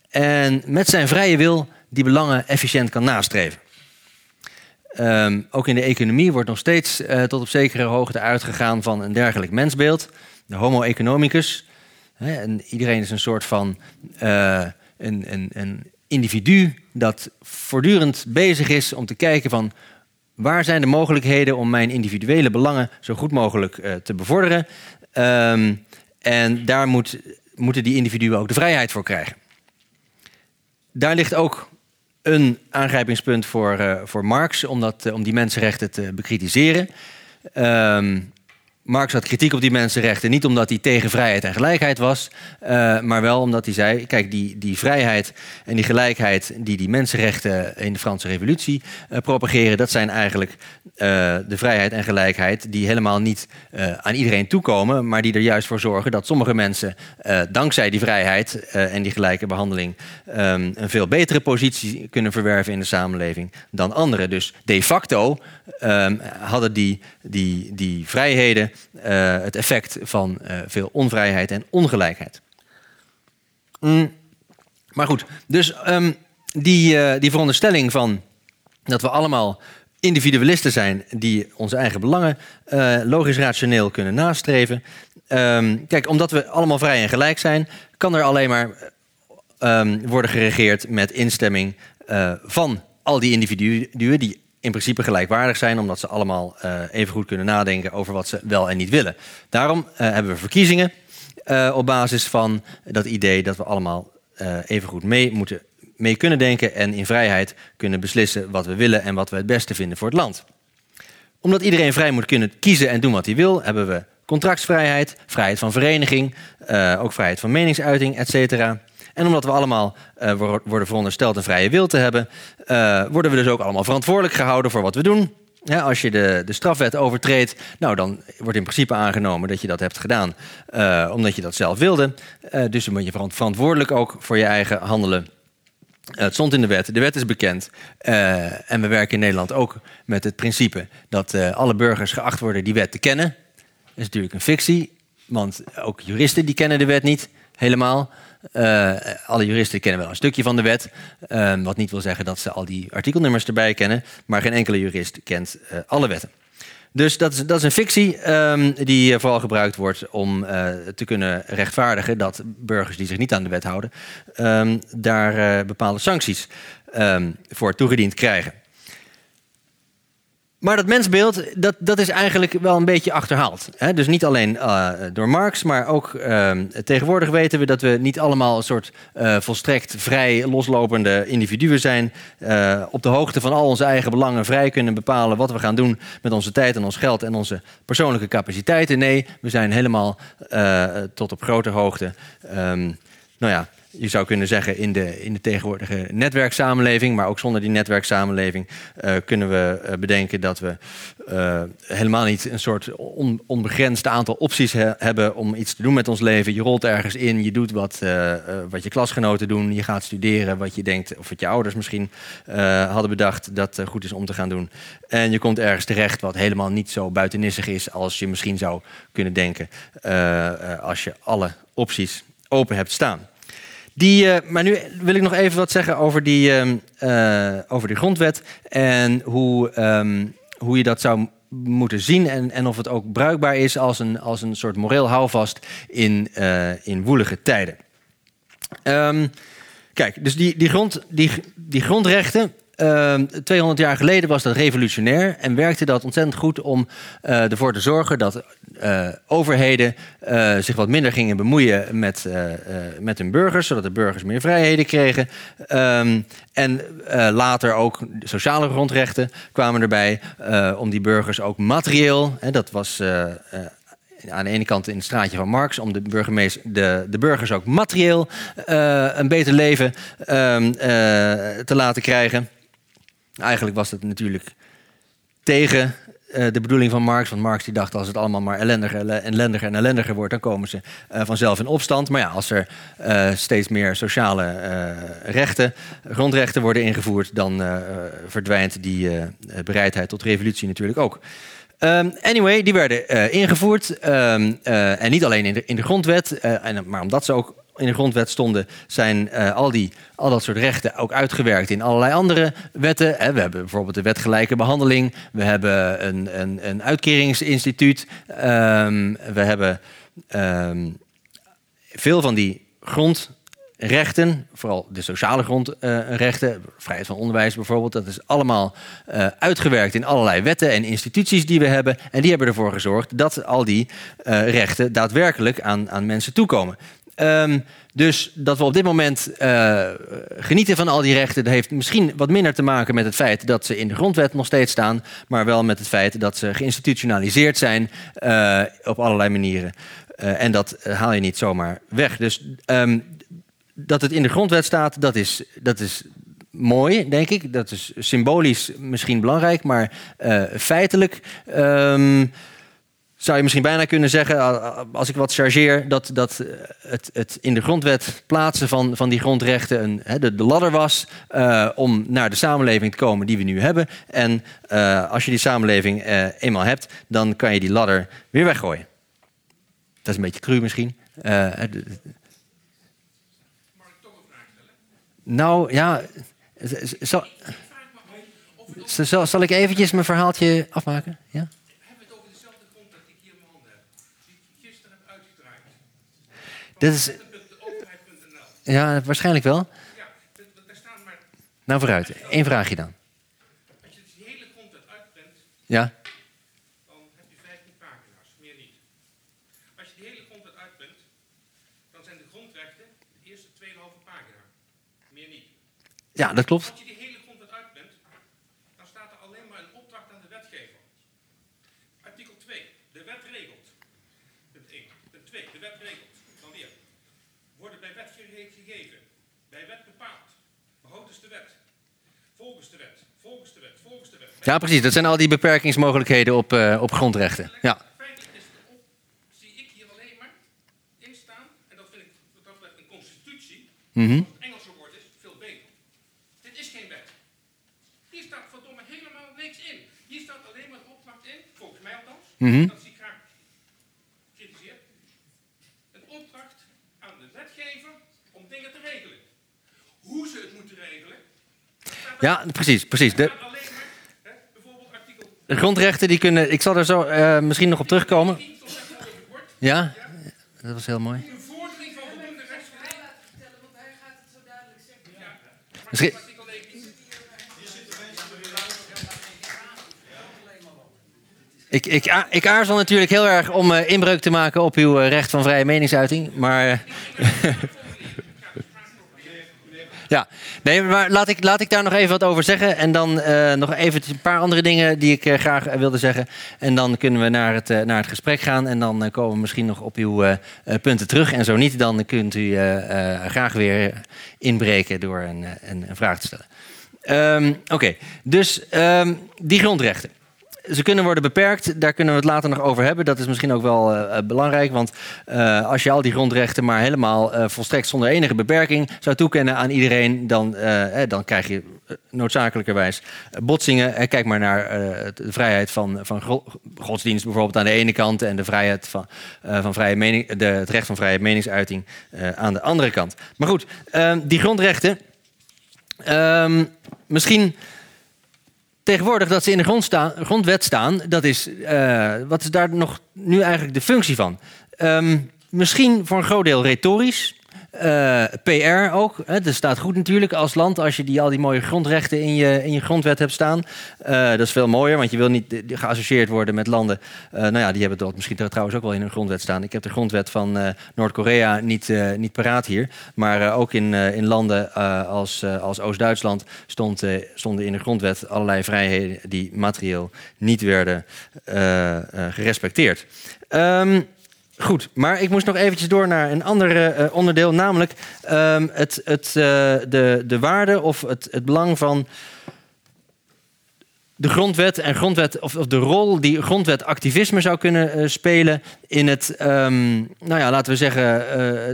En met zijn vrije wil die belangen efficiënt kan nastreven. Ook in de economie wordt nog steeds uh, tot op zekere hoogte uitgegaan van een dergelijk mensbeeld de homo economicus. Hè, en iedereen is een soort van uh, een, een, een individu dat voortdurend bezig is om te kijken van waar zijn de mogelijkheden om mijn individuele belangen zo goed mogelijk uh, te bevorderen. Um, en daar moet, moeten die individuen ook de vrijheid voor krijgen. Daar ligt ook een aangrijpingspunt voor, uh, voor Marx om, dat, om die mensenrechten te bekritiseren. Um, Marx had kritiek op die mensenrechten. Niet omdat hij tegen vrijheid en gelijkheid was, uh, maar wel omdat hij zei: kijk, die, die vrijheid en die gelijkheid die die mensenrechten in de Franse Revolutie uh, propageren, dat zijn eigenlijk uh, de vrijheid en gelijkheid die helemaal niet aan iedereen toekomen, maar die er juist voor zorgen dat sommige mensen dankzij die vrijheid en die gelijke behandeling um, een veel betere positie kunnen verwerven in de samenleving dan anderen. Dus de facto um, hadden die, die, die vrijheden uh, het effect van uh, veel onvrijheid en ongelijkheid. Mm. Maar goed, dus um, die, uh, die veronderstelling van dat we allemaal individualisten zijn die onze eigen belangen logisch rationeel kunnen nastreven. Um, kijk, omdat we allemaal vrij en gelijk zijn, kan er alleen maar worden geregeerd met instemming van al die individuen die in principe gelijkwaardig zijn, omdat ze allemaal uh, even goed kunnen nadenken over wat ze wel en niet willen. Daarom uh, hebben we verkiezingen. eh, op basis van dat idee dat we allemaal even goed mee moeten mee kunnen denken en in vrijheid kunnen beslissen wat we willen en wat we het beste vinden voor het land. Omdat iedereen vrij moet kunnen kiezen en doen wat hij wil, hebben we contractsvrijheid, vrijheid van vereniging, ook vrijheid van meningsuiting, etc. En omdat we allemaal uh, worden verondersteld een vrije wil te hebben, uh, worden we dus ook allemaal verantwoordelijk gehouden voor wat we doen. Als je de, de strafwet overtreedt, nou, dan wordt in principe aangenomen dat je dat hebt gedaan uh, omdat je dat zelf wilde. dus dan ben je verantwoordelijk ook voor je eigen handelen. Het stond in de wet, de wet is bekend. En we werken in Nederland ook met het principe dat alle burgers geacht worden die wet te kennen. Dat is natuurlijk een fictie, want ook juristen die kennen de wet niet helemaal. Uh, alle juristen kennen wel een stukje van de wet. wat niet wil zeggen dat ze al die artikelnummers erbij kennen. Maar geen enkele jurist kent alle wetten. Dus dat is, dat is een fictie um, die vooral gebruikt wordt om te kunnen rechtvaardigen dat burgers die zich niet aan de wet houden, um, daar bepaalde sancties voor toegediend krijgen. Maar dat mensbeeld, dat, dat is eigenlijk wel een beetje achterhaald. Hè? Dus niet alleen uh, door Marx, maar ook uh, tegenwoordig weten we dat we niet allemaal een soort uh, volstrekt vrij loslopende individuen zijn. Uh, op de hoogte van al onze eigen belangen vrij kunnen bepalen wat we gaan doen met onze tijd en ons geld en onze persoonlijke capaciteiten. Nee, we zijn helemaal tot op grote hoogte. Um, nou ja, je zou kunnen zeggen, in de, in de tegenwoordige netwerksamenleving, maar ook zonder die netwerksamenleving, uh, kunnen we uh, bedenken dat we uh, helemaal niet een soort on, onbegrensd aantal opties he hebben om iets te doen met ons leven. Je rolt ergens in, je doet wat, wat je klasgenoten doen, je gaat studeren wat je denkt, of wat je ouders misschien hadden bedacht dat goed is om te gaan doen. En je komt ergens terecht wat helemaal niet zo buitennissig is als je misschien zou kunnen denken als je alle opties open hebt staan. Die, uh, maar nu wil ik nog even wat zeggen over die, uh, over die grondwet en hoe, um, hoe je dat zou moeten zien en, en of het ook bruikbaar is als een, als een soort moreel houvast in, uh, in woelige tijden. Um, kijk, dus die, die, grond, die, die grondrechten, uh, ehm, 200 jaar geleden was dat revolutionair en werkte dat ontzettend goed om uh, ervoor te zorgen dat uh, overheden uh, zich wat minder gingen bemoeien met, met hun burgers, zodat de burgers meer vrijheden kregen. Um, en later ook sociale grondrechten kwamen erbij om die burgers ook materieel, hè, dat was aan de ene kant in het straatje van Marx, om de, de, de burgers ook materieel een beter leven uh, te laten krijgen. Eigenlijk was het natuurlijk tegen uh, de bedoeling van Marx. Want Marx die dacht als het allemaal maar ellendiger, ellendiger en ellendiger wordt, dan komen ze uh, vanzelf in opstand. Maar ja, als er uh, steeds meer sociale rechten, grondrechten worden ingevoerd, dan verdwijnt die bereidheid tot revolutie natuurlijk ook. Um, anyway, die werden ingevoerd. Um, en niet alleen in de, in de grondwet, en, maar omdat ze ook in de grondwet stonden, zijn uh, al, die, al dat soort rechten ook uitgewerkt in allerlei andere wetten. Hè. We hebben bijvoorbeeld de wet gelijke behandeling. We hebben een, een, een uitkeringsinstituut. Um, we hebben um, veel van die grondrechten, vooral de sociale grondrechten, vrijheid van onderwijs bijvoorbeeld, dat is allemaal uh, uitgewerkt in allerlei wetten en instituties die we hebben. En die hebben ervoor gezorgd dat al die uh, rechten daadwerkelijk aan, aan mensen toekomen. Um, dus dat we op dit moment uh, genieten van al die rechten, dat heeft misschien wat minder te maken met het feit dat ze in de grondwet nog steeds staan, maar wel met het feit dat ze geïnstitutionaliseerd zijn uh, op allerlei manieren. Uh, en dat haal je niet zomaar weg. Dus um, dat het in de grondwet staat, dat is, dat is mooi, denk ik. Dat is symbolisch misschien belangrijk, maar feitelijk. Um, zou je misschien bijna kunnen zeggen, als ik wat chargeer, dat, dat eh, het, het in de grondwet plaatsen van, van die grondrechten een, de, de ladder was uh, om naar de samenleving te komen die we nu hebben. En uh, als je die samenleving eenmaal hebt, dan kan je die ladder weer weggooien. Dat is een beetje cru misschien. Mag ik toch een vraag stellen? Nou ja, zal, zal, zal ik eventjes mijn verhaaltje afmaken? Ja? Dit is. Ja, waarschijnlijk wel. Nou, vooruit. Eén vraagje dan. Als je dus de hele grondwet uitprint. Ja. Dan heb je 15 pagina's, meer niet. Als je de hele content uitprint, dan zijn de grondrechten de eerste 2,5 pagina. Meer niet. Ja, dat klopt. Gegeven. Bij wet bepaald. Behoudens de wet. Volgens de wet. Volgens de wet. Volgens de wet. Ja, precies. Dat zijn al die beperkingsmogelijkheden op, eh, op grondrechten. Ja. Feitelijk is erop, zie ik hier alleen maar in staan, en dat vind ik wat dat betreft een constitutie, Mhm. als het Engelse woord is, veel beter. Dit is geen wet. Hier staat verdomme helemaal niks in. Hier staat alleen maar een opdracht in, volgens mij althans, Mhm. dat zie ik graag kritiseerd. Een opdracht aan de wetgever om dingen te regelen. Hoe ze het moeten regelen, staat er- Ja, precies. precies. De, grondrechten die kunnen. Ik zal er zo eh, misschien nog op terugkomen. 10 tot 6 op het bord. Ja, dat was heel mooi. Misschien, Artikel 19. ik, ik, ik aarzel natuurlijk heel erg om eh, inbreuk te maken op uw eh, recht van vrije meningsuiting. Maar. ja, nee, maar laat ik, laat ik daar nog even wat over zeggen. En dan eh, nog even een paar andere dingen die ik eh, graag eh, wilde zeggen. En dan kunnen we naar het, naar het gesprek gaan. En dan komen we misschien nog op uw punten terug. En zo niet, dan kunt u graag weer inbreken door een, een, een vraag te stellen. Ehm, Oké, dus ehm, die grondrechten. Ze kunnen worden beperkt, daar kunnen we het later nog over hebben. Dat is misschien ook wel eh, eh, belangrijk, want eh, als je al die grondrechten maar helemaal volstrekt zonder enige beperking zou toekennen aan iedereen, dan, eh, dan krijg je noodzakelijkerwijs botsingen. Kijk maar naar de vrijheid van, van go- godsdienst bijvoorbeeld aan de ene kant en de vrijheid van, van vrije de, het recht van vrije meningsuiting aan de andere kant. Maar goed, ehm, die grondrechten. ehm, misschien tegenwoordig dat ze in de grond staan, grondwet staan, dat is, eh, wat is daar nog nu eigenlijk de functie van? Ehm, misschien voor een groot deel retorisch. Eh, PR ook. Dat staat goed natuurlijk als land als je die, al die mooie grondrechten in je, in je grondwet hebt staan. Eh, dat is veel mooier, want je wil niet eh, geassocieerd worden met landen. nou ja, die hebben dat misschien trouwens ook wel in hun grondwet staan. Ik heb de grondwet van Noord-Korea niet, niet paraat hier. Maar ook in, in landen als, als Oost-Duitsland stond, stonden in de grondwet allerlei vrijheden die materieel niet werden gerespecteerd. Ehm, Goed, maar ik moest nog eventjes door naar een ander eh, onderdeel, namelijk ehm, het, het, eh, de, de waarde of het, het belang van de grondwet en grondwet, of, of de rol die grondwetactivisme zou kunnen eh, spelen in het, ehm, nou ja, laten we zeggen, eh,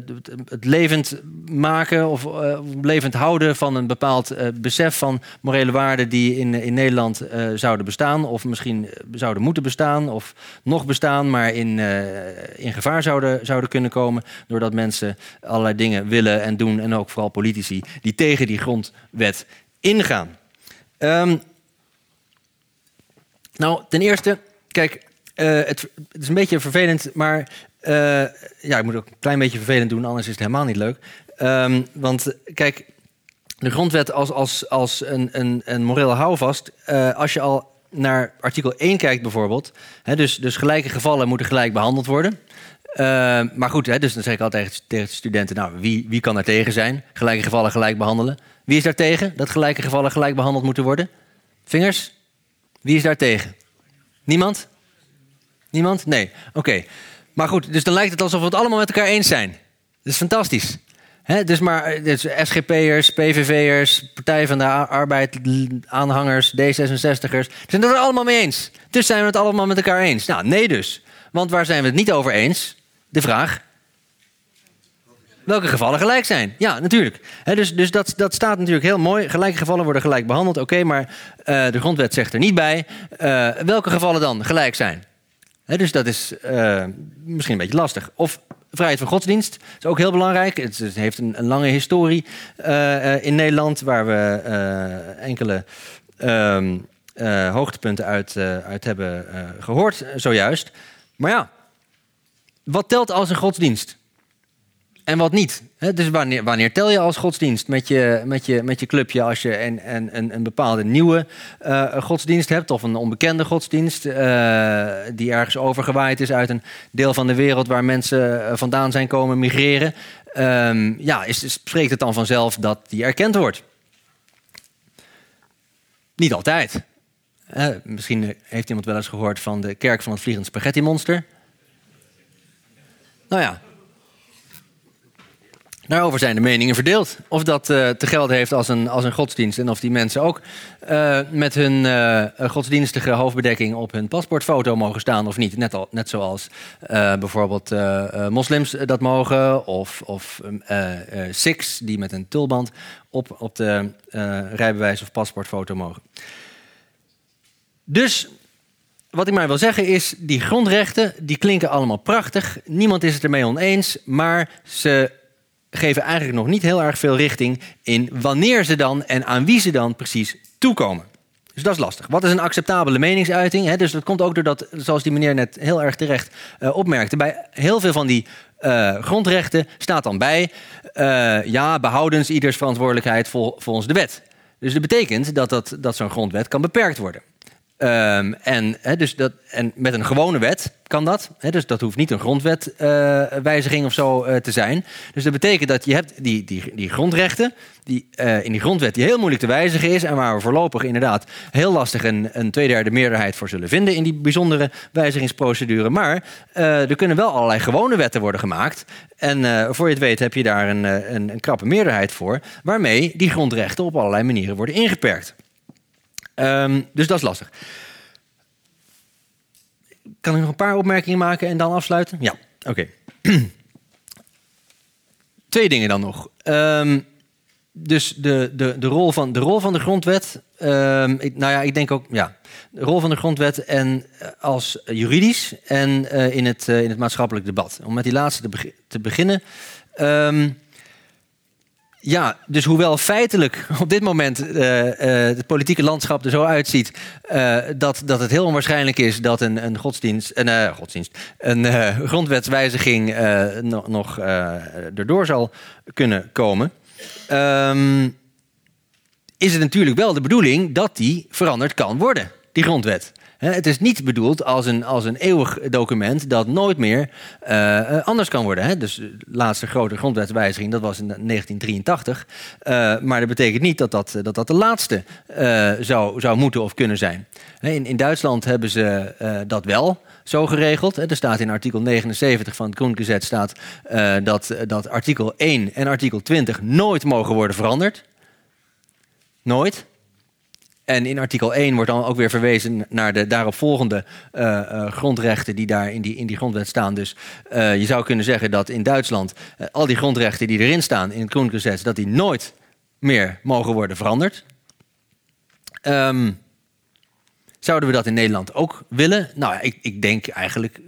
het, levend maken of eh, levend houden van een bepaald besef van morele waarden die in, in Nederland zouden bestaan, of misschien zouden moeten bestaan, of nog bestaan, maar in, in gevaar zouden, zouden kunnen komen, doordat mensen allerlei dingen willen en doen, en ook vooral politici die tegen die grondwet ingaan. Ehm, nou, ten eerste, kijk, eh, het, is een beetje vervelend, maar eh, ja, ik moet ook een klein beetje vervelend doen, anders is het helemaal niet leuk. Ehm, want kijk, de grondwet als, als, als een, een, een moreel houvast, eh, als je al naar artikel 1 kijkt bijvoorbeeld, hè, dus, dus gelijke gevallen moeten gelijk behandeld worden. Eh, maar goed, hè, dus dan zeg ik altijd tegen de studenten, nou, wie, wie kan daar tegen zijn? Gelijke gevallen gelijk behandelen. Wie is daar tegen dat gelijke gevallen gelijk behandeld moeten worden? Vingers? Wie is daar tegen? Niemand? Niemand? Nee. Oké. Maar goed, dus dan lijkt het alsof we het allemaal met elkaar eens zijn. Dat is fantastisch. Dus maar dus SGP'ers, PVV'ers, Partij van de Arbeid, aanhangers, D66'ers, zijn het er allemaal mee eens. Dus zijn we het allemaal met elkaar eens. Nou, nee dus. Want waar zijn we het niet over eens? De vraag. Welke gevallen gelijk zijn? Ja, natuurlijk. Dus dus dat, dat staat natuurlijk heel mooi. Gelijke gevallen worden gelijk behandeld. Oké, maar eh, de grondwet zegt er niet bij. eh, welke gevallen dan gelijk zijn? Dus dat is eh, misschien een beetje lastig. Of vrijheid van godsdienst is ook heel belangrijk. Het, heeft een, een lange historie in Nederland... waar we enkele ehm, eh, hoogtepunten uit, uit hebben eh, gehoord eh, zojuist. Maar ja, wat telt als een godsdienst? En wat niet? Dus wanneer, wanneer tel je als godsdienst met je, met je, met je clubje als je een, een, een, een bepaalde nieuwe eh, godsdienst hebt of een onbekende godsdienst eh, die ergens overgewaaid is uit een deel van de wereld waar mensen eh, vandaan zijn komen migreren? Ehm, ja, is, spreekt het dan vanzelf dat die erkend wordt? Niet altijd. Misschien heeft iemand wel eens gehoord van de kerk van het vliegend spaghetti monster. Nou ja, Daarover zijn de meningen verdeeld. Of dat uh, te gelden heeft als een, als een godsdienst. En of die mensen ook uh, met hun uh, godsdienstige hoofdbedekking op hun paspoortfoto mogen staan of niet. Net, al, net zoals bijvoorbeeld moslims dat mogen. Of, of Sikhs die met een tulband op, op de rijbewijs of paspoortfoto mogen. Dus wat ik maar wil zeggen is, die grondrechten die klinken allemaal prachtig. Niemand is het ermee oneens, maar ze geven eigenlijk nog niet heel erg veel richting in wanneer ze dan en aan wie ze dan precies toekomen. Dus dat is lastig. Wat is een acceptabele meningsuiting? dus dat komt ook doordat, zoals die meneer net heel erg terecht uh, opmerkte, bij heel veel van die uh, grondrechten staat dan bij, uh, ja, behoudens ieders verantwoordelijkheid vol, volgens de wet. Dus dat betekent dat, dat, dat zo'n grondwet kan beperkt worden. Um, en, dus dat, en met een gewone wet kan dat. dus dat hoeft niet een grondwetwijziging uh, of zo uh, te zijn. Dus dat betekent dat je hebt die, die, die grondrechten... Die, uh, in die grondwet die heel moeilijk te wijzigen is... en waar we voorlopig inderdaad heel lastig een, een tweederde meerderheid voor zullen vinden... in die bijzondere wijzigingsprocedure. Maar er kunnen wel allerlei gewone wetten worden gemaakt. En voor je het weet heb je daar een, een, een krappe meerderheid voor... waarmee die grondrechten op allerlei manieren worden ingeperkt. Um, dus dat is lastig. Kan ik nog een paar opmerkingen maken en dan afsluiten? Ja, oké. Twee dingen dan nog. Um, dus de, de, de, rol van, de rol van de grondwet. Um, ik, nou ja, ik denk ook, ja. De rol van de grondwet en eh, als juridisch en uh, in, het, uh, in het maatschappelijk debat. Om met die laatste te, be te beginnen. Ja, dus hoewel feitelijk op dit moment uh, uh, het politieke landschap er zo uitziet uh, dat, dat het heel onwaarschijnlijk is dat een, een godsdienst, een, godsdienst, een grondwetswijziging nog, erdoor zal kunnen komen, um, is het natuurlijk wel de bedoeling dat die veranderd kan worden, die grondwet. Het is niet bedoeld als een, als een eeuwig document dat nooit meer uh, anders kan worden. Hè? Dus de laatste grote grondwetswijziging, dat was in 1983. Uh, maar dat betekent niet dat dat, dat, de laatste zou, zou moeten of kunnen zijn. In, in Duitsland hebben ze dat wel zo geregeld. Er staat in artikel 79 van het Grundgesetz staat, dat, dat artikel 1 en artikel 20 nooit mogen worden veranderd. Nooit. En in artikel 1 wordt dan ook weer verwezen naar de daaropvolgende uh, grondrechten die daar in die, in die grondwet staan. Dus uh, je zou kunnen zeggen dat in Duitsland al die grondrechten die erin staan in het Grundgesetz, dat die nooit meer mogen worden veranderd. Um, zouden we dat in Nederland ook willen? Nou, ik, ik denk eigenlijk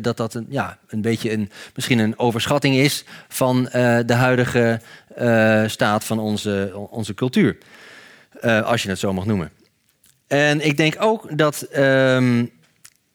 dat dat een, ja, een beetje een, misschien een overschatting is van de huidige staat van onze, onze cultuur. Uh, als je het zo mag noemen. En ik denk ook dat. Um,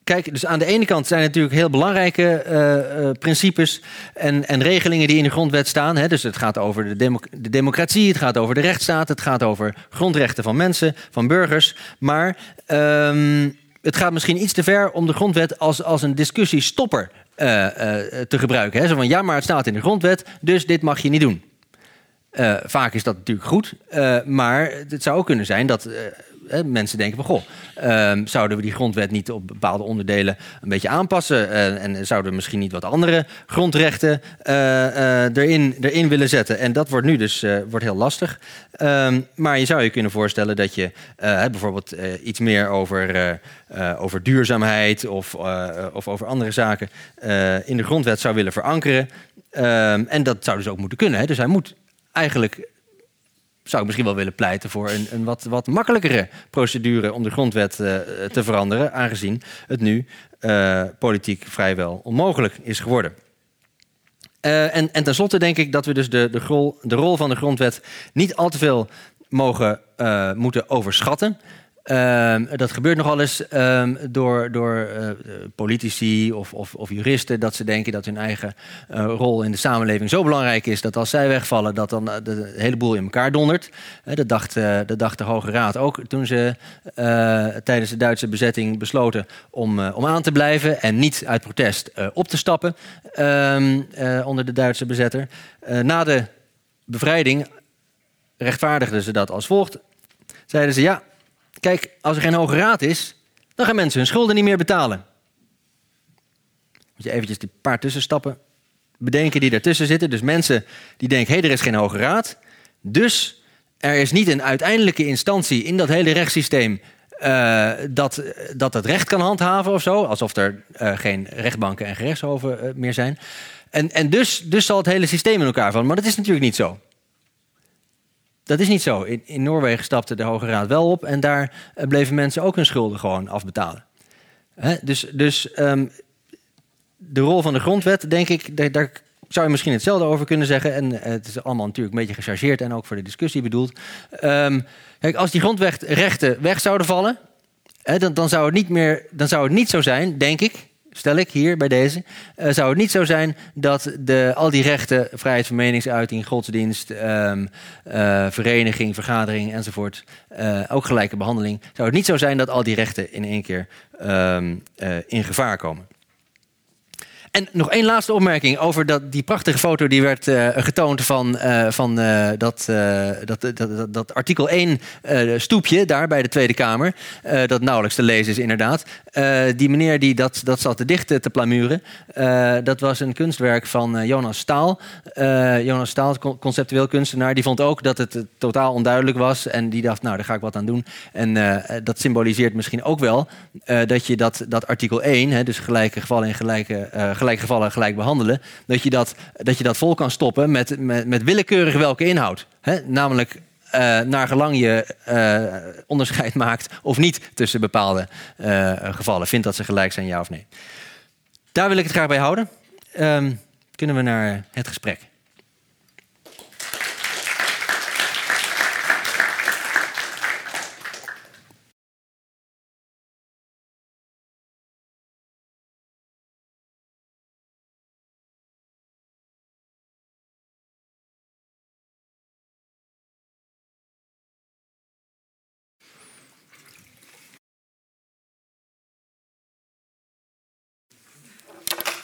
kijk, dus aan de ene kant zijn natuurlijk heel belangrijke uh, uh, principes en, en, regelingen die in de grondwet staan. Hè. Dus het gaat over de, democ de, democratie, het gaat over de rechtsstaat, het gaat over grondrechten van mensen, van burgers. Maar um, het gaat misschien iets te ver om de grondwet als, als een discussiestopper te gebruiken. Hè. Zo van ja, maar het staat in de grondwet, dus dit mag je niet doen. Uh, vaak is dat natuurlijk goed, uh, maar het zou ook kunnen zijn dat uh, mensen denken van... goh, ehm, zouden we die grondwet niet op bepaalde onderdelen een beetje aanpassen... en zouden we misschien niet wat andere grondrechten erin, erin willen zetten. En dat wordt nu dus wordt heel lastig. Um, maar je zou je kunnen voorstellen dat je bijvoorbeeld iets meer over, over duurzaamheid... of, of over andere zaken in de grondwet zou willen verankeren... Um, en dat zou dus ook moeten kunnen. Hè? Dus hij moet eigenlijk zou ik misschien wel willen pleiten voor een, een wat, wat makkelijkere procedure om de grondwet uh, te veranderen, aangezien het nu uh, politiek vrijwel onmogelijk is geworden. Uh, en, en tenslotte denk ik dat we dus de, de, de rol van de grondwet niet al te veel mogen moeten overschatten. Uh, dat gebeurt nogal eens uh, door, door uh, politici of, of, of, juristen dat ze denken dat hun eigen uh, rol in de samenleving zo belangrijk is dat als zij wegvallen, dat dan de, hele boel in elkaar dondert. dat, dacht, dat dacht de Hoge Raad ook toen ze tijdens de Duitse bezetting besloten om, om aan te blijven en niet uit protest op te stappen ehm, onder de Duitse bezetter. na de bevrijding rechtvaardigden ze dat als volgt. Zeiden ze ja, Kijk, als er geen hoge raad is, dan gaan mensen hun schulden niet meer betalen. Moet je eventjes die paar tussenstappen bedenken die daartussen zitten. Dus mensen die denken, hé, hey, er is geen hoge raad. Dus er is niet een uiteindelijke instantie in dat hele rechtssysteem uh, dat, dat het recht kan handhaven of zo. Alsof er uh, geen rechtbanken en gerechtshoven uh, meer zijn. En, en dus, dus zal het hele systeem in elkaar vallen. Maar dat is natuurlijk niet zo. Dat is niet zo. In, in Noorwegen stapte de Hoge Raad wel op en daar bleven mensen ook hun schulden gewoon afbetalen. Hè? Dus, dus um, de rol van de grondwet, denk ik, daar, daar zou je misschien hetzelfde over kunnen zeggen. En uh, het is allemaal natuurlijk een beetje gechargeerd en ook voor de discussie bedoeld. Um, kijk, als die grondrechten weg zouden vallen, hè, dan, dan, zou het niet meer, dan zou het niet zo zijn, denk ik, stel ik hier bij deze, uh, zou het niet zo zijn dat de, al die rechten, vrijheid van meningsuiting, godsdienst, um, uh, vereniging, vergadering enzovoort, uh, ook gelijke behandeling, zou het niet zo zijn dat al die rechten in één keer um, in gevaar komen. En nog één laatste opmerking over dat, die prachtige foto die werd uh, getoond van, uh, van uh, dat, dat, dat, dat, dat, artikel 1 stoepje daar bij de Tweede Kamer. dat nauwelijks te lezen is inderdaad. die meneer die dat, dat zat te dicht te plamuren. dat was een kunstwerk van Jonas Staal. Jonas Staal, conceptueel kunstenaar, die vond ook dat het totaal onduidelijk was. En die dacht, nou daar ga ik wat aan doen. En dat symboliseert misschien ook wel dat je dat, dat artikel 1, hè, dus gelijke gevallen in gelijke gelijk gevallen gelijk behandelen, dat je dat, dat, je dat vol kan stoppen met, met, met willekeurig welke inhoud. Hè? Namelijk uh, naar gelang je uh, onderscheid maakt of niet tussen bepaalde uh, gevallen. Vindt dat ze gelijk zijn, ja of nee. Daar wil ik het graag bij houden. Um, kunnen we naar het gesprek.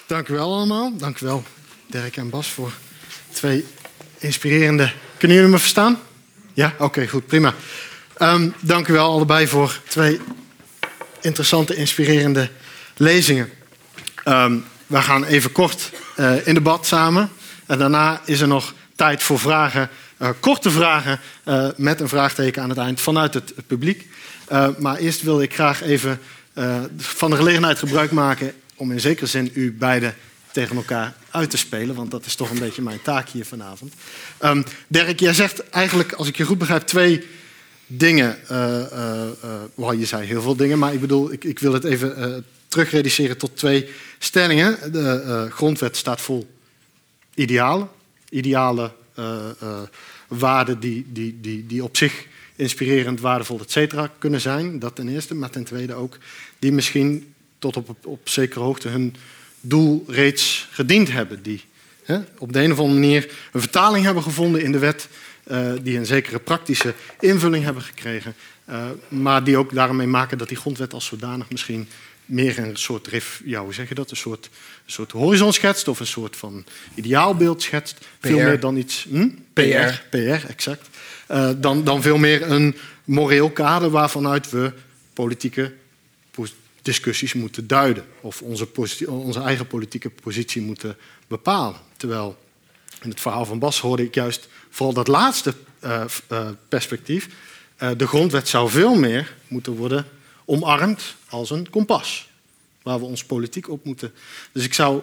Dank u wel allemaal. Dank u wel, Dirk en Bas, voor twee inspirerende. Kunnen jullie me verstaan? Ja? Oké, goed, prima. Um, dank u wel allebei voor twee interessante, inspirerende lezingen. Um, we gaan even kort uh, in debat samen. En daarna is er nog tijd voor vragen, uh, korte vragen uh, met een vraagteken aan het eind vanuit het, het publiek. maar eerst wil ik graag even van de gelegenheid gebruik maken om in zekere zin u beiden tegen elkaar uit te spelen, want dat is toch een beetje mijn taak hier vanavond. Um, Dirk, jij zegt eigenlijk, als ik je goed begrijp, twee dingen. Uh, uh, uh, je zei heel veel dingen, maar ik bedoel, ik, ik wil het even terugreduceren tot twee stellingen. De grondwet staat vol idealen, ideale waarden die, die, die, die op zich inspirerend, waardevol, et cetera, kunnen zijn. Dat ten eerste, maar ten tweede ook die misschien tot op, op zekere hoogte hun doel reeds gediend hebben. Die hè, op de een of andere manier een vertaling hebben gevonden in de wet. Uh, die een zekere praktische invulling hebben gekregen. Uh, maar die ook daarmee maken dat die grondwet als zodanig misschien meer een soort, ja, hoe zeg je dat? Een soort, een soort horizon schetst of een soort van ideaalbeeld schetst. PR. Veel meer dan iets. Hm? PR. PR, exact. Uh, dan, dan veel meer een moreel kader waarvanuit we politieke discussies moeten duiden of onze, onze eigen politieke positie moeten bepalen. Terwijl in het verhaal van Bas hoorde ik juist vooral dat laatste uh, uh, perspectief. Uh, de grondwet zou veel meer moeten worden omarmd als een kompas, waar we ons politiek op moeten. Dus ik zou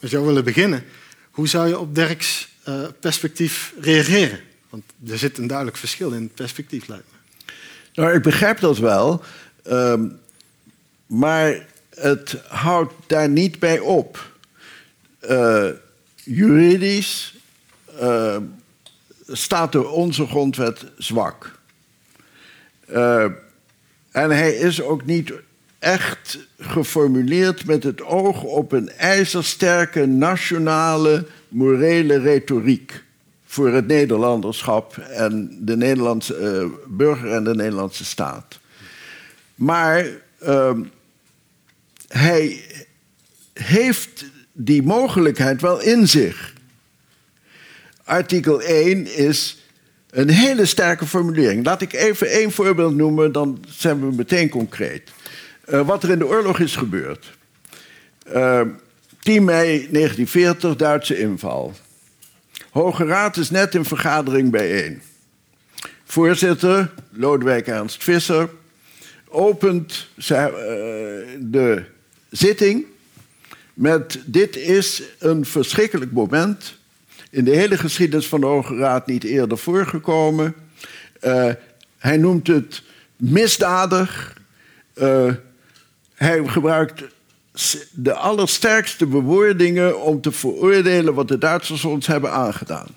met jou willen beginnen. Hoe zou je op Dirks perspectief reageren? Want er zit een duidelijk verschil in het perspectief, lijkt me. Nou, ik begrijp dat wel. Um, maar het houdt daar niet bij op. Uh, juridisch uh, staat onze grondwet zwak. Uh, en hij is ook niet echt geformuleerd met het oog op een ijzersterke nationale morele retoriek voor het Nederlanderschap en de Nederlandse burger en de Nederlandse staat. Maar ehm, hij heeft die mogelijkheid wel in zich. Artikel 1 is Een hele sterke formulering. Laat ik even één voorbeeld noemen, dan zijn we meteen concreet. Uh, wat er in de oorlog is gebeurd. Uh, 10 mei 1940, Duitse inval. Hoge Raad is net in vergadering bijeen. Voorzitter, Lodewijk Ernst Visser, opent de zitting met dit is een verschrikkelijk moment. In de hele geschiedenis van de Hoge Raad niet eerder voorgekomen. Uh, hij noemt het misdadig. Uh, hij gebruikt de allersterkste bewoordingen om te veroordelen wat de Duitsers ons hebben aangedaan.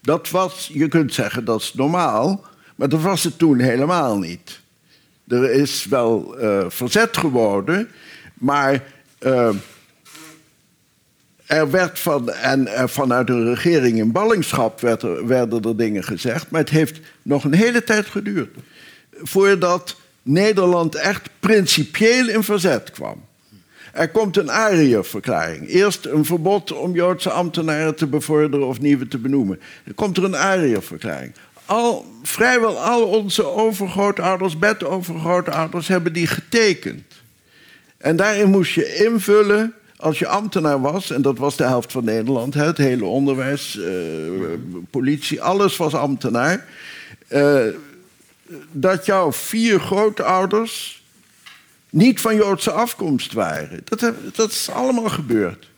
Dat was, je kunt zeggen, dat is normaal, maar dat was het toen helemaal niet. Er is wel uh, verzet geworden, maar uh, er werd van, en er vanuit de regering in ballingschap werd er, werden er dingen gezegd, maar het heeft nog een hele tijd geduurd voordat Nederland echt principieel in verzet kwam. Er komt een ARIA-verklaring. Eerst een verbod om Joodse ambtenaren te bevorderen of nieuwe te benoemen. Dan komt er een ARIA-verklaring. Al, vrijwel al onze overgrootouders, bedovergrootouders, hebben die getekend. En daarin moest je invullen, als je ambtenaar was, en dat was de helft van Nederland, het hele onderwijs, eh, politie, alles was ambtenaar. Eh, dat jouw vier grootouders niet van Joodse afkomst waren. Dat, dat is allemaal gebeurd.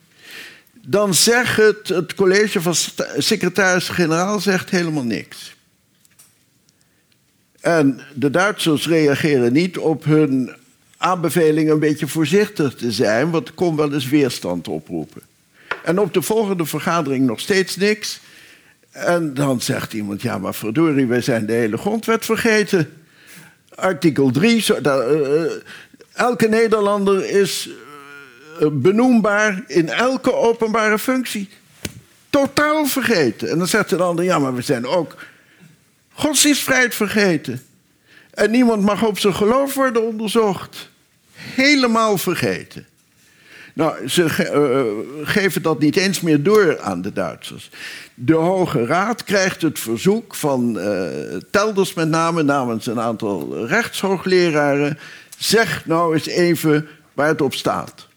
Dan zegt het, het college van secretaris-generaal zegt helemaal niks. En de Duitsers reageren niet op hun aanbeveling een beetje voorzichtig te zijn, want het kon wel eens weerstand oproepen. En op de volgende vergadering nog steeds niks. En dan zegt iemand, ja maar verdorie, wij zijn de hele grondwet vergeten. Artikel 3, Elke Nederlander is eh, benoembaar in elke openbare functie. Totaal vergeten. En dan zegt de ander, ja, maar we zijn ook godsdienstvrijheid vergeten. En niemand mag op zijn geloof worden onderzocht. Helemaal vergeten. Nou, ze uh, geven dat niet eens meer door aan de Duitsers. De Hoge Raad krijgt het verzoek van uh, Telders met name namens een aantal rechtshooghleraren Zeg nou eens even waar het op staat.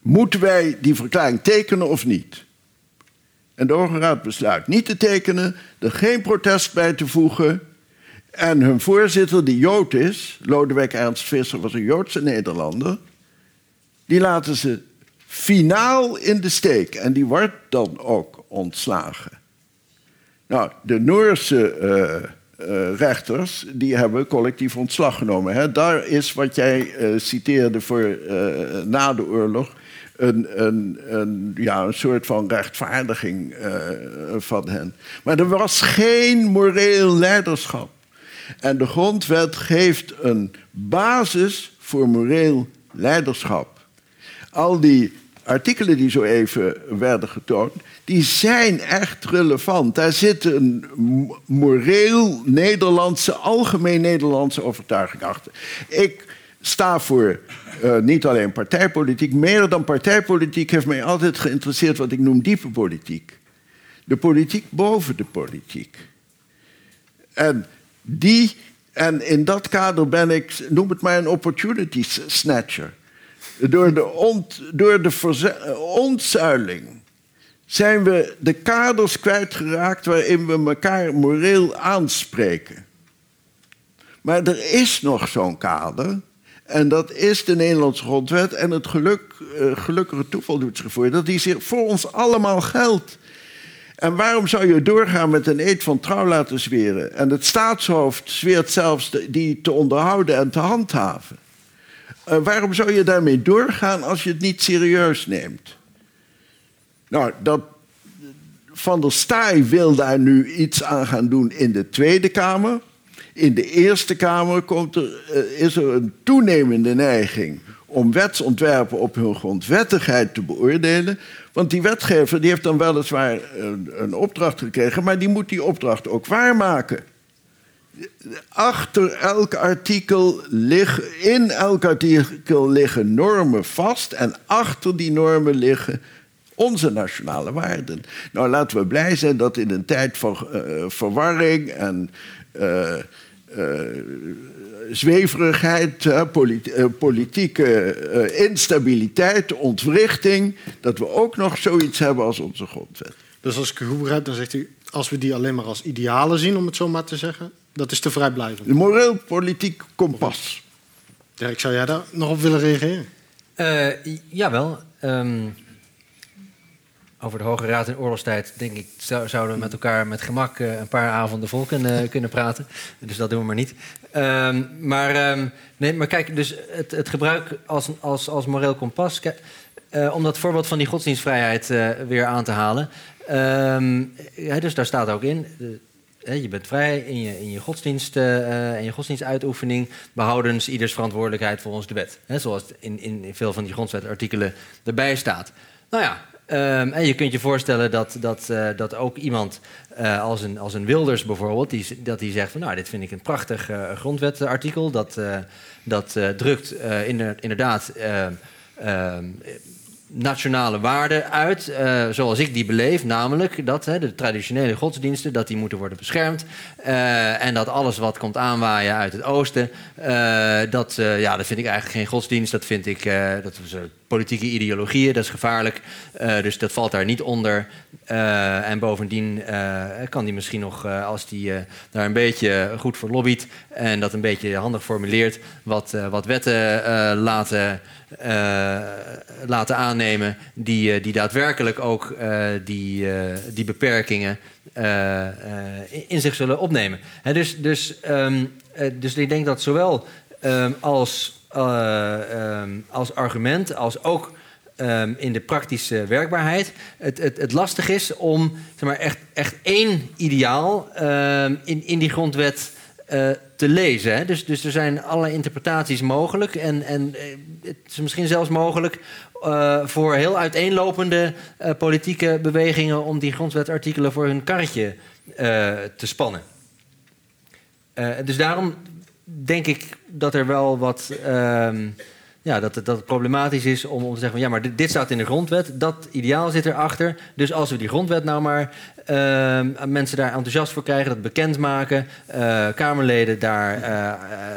Moeten wij die verklaring tekenen of niet? En de Hoge Raad besluit niet te tekenen, er geen protest bij te voegen. En hun voorzitter, die Jood is, Lodewijk Ernst Visser was een Joodse Nederlander, die laten ze finaal in de steek. En die wordt dan ook ontslagen. Nou, de Noorse uh, uh, rechters die hebben collectief ontslag genomen. Hè. Daar is wat jij uh, citeerde voor na de oorlog een, een, een, ja, een soort van rechtvaardiging van hen. Maar er was geen moreel leiderschap. En de grondwet geeft een basis voor moreel leiderschap. Al die artikelen die zo even werden getoond, die zijn echt relevant. Daar zit een moreel Nederlandse, algemeen Nederlandse overtuiging achter. Ik sta voor uh, niet alleen partijpolitiek, meer dan partijpolitiek heeft mij altijd geïnteresseerd wat ik noem diepe politiek. De politiek boven de politiek. En die, en in dat kader ben ik, noem het maar een opportunity snatcher. Door de, door de ontzuiling zijn we de kaders kwijtgeraakt waarin we elkaar moreel aanspreken. Maar er is nog zo'n kader. En dat is de Nederlandse grondwet. En het geluk, uh, gelukkige toeval doet zich voor dat die zich voor ons allemaal geldt. En waarom zou je doorgaan met een eed van trouw laten zweren? En het staatshoofd zweert zelfs die te onderhouden en te handhaven. Uh, waarom zou je daarmee doorgaan als je het niet serieus neemt? Nou, dat, Van der Staaij wil daar nu iets aan gaan doen in de Tweede Kamer. In de Eerste Kamer komt er, uh, is er een toenemende neiging om wetsontwerpen op hun grondwettigheid te beoordelen. Want die wetgever die heeft dan weliswaar een, een opdracht gekregen, maar die moet die opdracht ook waarmaken achter elk artikel liggen, in elk artikel liggen normen vast en achter die normen liggen onze nationale waarden. Nou, laten we blij zijn dat in een tijd van eh, verwarring en eh, zweverigheid, eh, politi- eh, politieke eh, instabiliteit, ontwrichting, dat we ook nog zoiets hebben als onze grondwet. Dus als ik u goed begrijp, dan zegt u... als we die alleen maar als idealen zien, om het zo maar te zeggen... dat is te vrijblijvend. Een moreel-politiek kompas. Dirk, zou jij daar nog op willen reageren? Eh, jawel. Ehm, over de Hoge Raad in oorlogstijd, denk ik, zou- zouden we met elkaar met gemak eh, een paar avonden vol kunnen, kunnen praten. Dus dat doen we maar niet. Ehm, maar, ehm, nee, maar kijk, dus het, het gebruik als, als, als moreel kompas. Eh, om dat voorbeeld van die godsdienstvrijheid eh, weer aan te halen. Ehm, dus daar staat ook in. eh, je bent vrij in je, in je godsdienst eh, en je godsdienstuitoefening, behoudens ieders verantwoordelijkheid volgens de wet. Zoals in, in veel van die grondwetartikelen erbij staat. Nou ja, ehm, en je kunt je voorstellen dat, dat, eh, dat ook iemand eh, als, een, als een Wilders bijvoorbeeld, die, dat die zegt van nou, dit vind ik een prachtig eh, grondwetartikel. Dat, dat drukt inder- inderdaad. eh, ehm, nationale waarden uit, zoals ik die beleef, namelijk dat de traditionele godsdiensten dat die moeten worden beschermd en dat alles wat komt aanwaaien uit het oosten, dat, ja, dat vind ik eigenlijk geen godsdienst, dat vind ik dat politieke ideologieën, dat is gevaarlijk, Eh, dus dat valt daar niet onder. Eh, en bovendien eh, kan die misschien nog, als die daar een beetje goed voor lobbyt en dat een beetje handig formuleert, wat, wat wetten laten laten aannemen die, die daadwerkelijk ook die, die beperkingen in- zich zullen opnemen. Dus, dus, ehm, eh, dus ik denk dat zowel ehm, als, eh, ehm, als argument als ook ehm, in de praktische werkbaarheid het, het, het lastig is om zeg maar, echt, echt één ideaal ehm, in, in die grondwet eh, te lezen. Hè? Dus, dus er zijn allerlei interpretaties mogelijk. En, en eh, het is misschien zelfs mogelijk voor heel uiteenlopende politieke bewegingen om die grondwetartikelen voor hun karretje te spannen. Dus daarom denk ik dat er wel wat. ehm, ja, dat, het, dat problematisch is om, om te zeggen van ja, maar dit, staat in de grondwet, dat ideaal zit erachter. Dus als we die grondwet nou maar ehm, mensen daar enthousiast voor krijgen, dat bekendmaken, eh Kamerleden daar eh,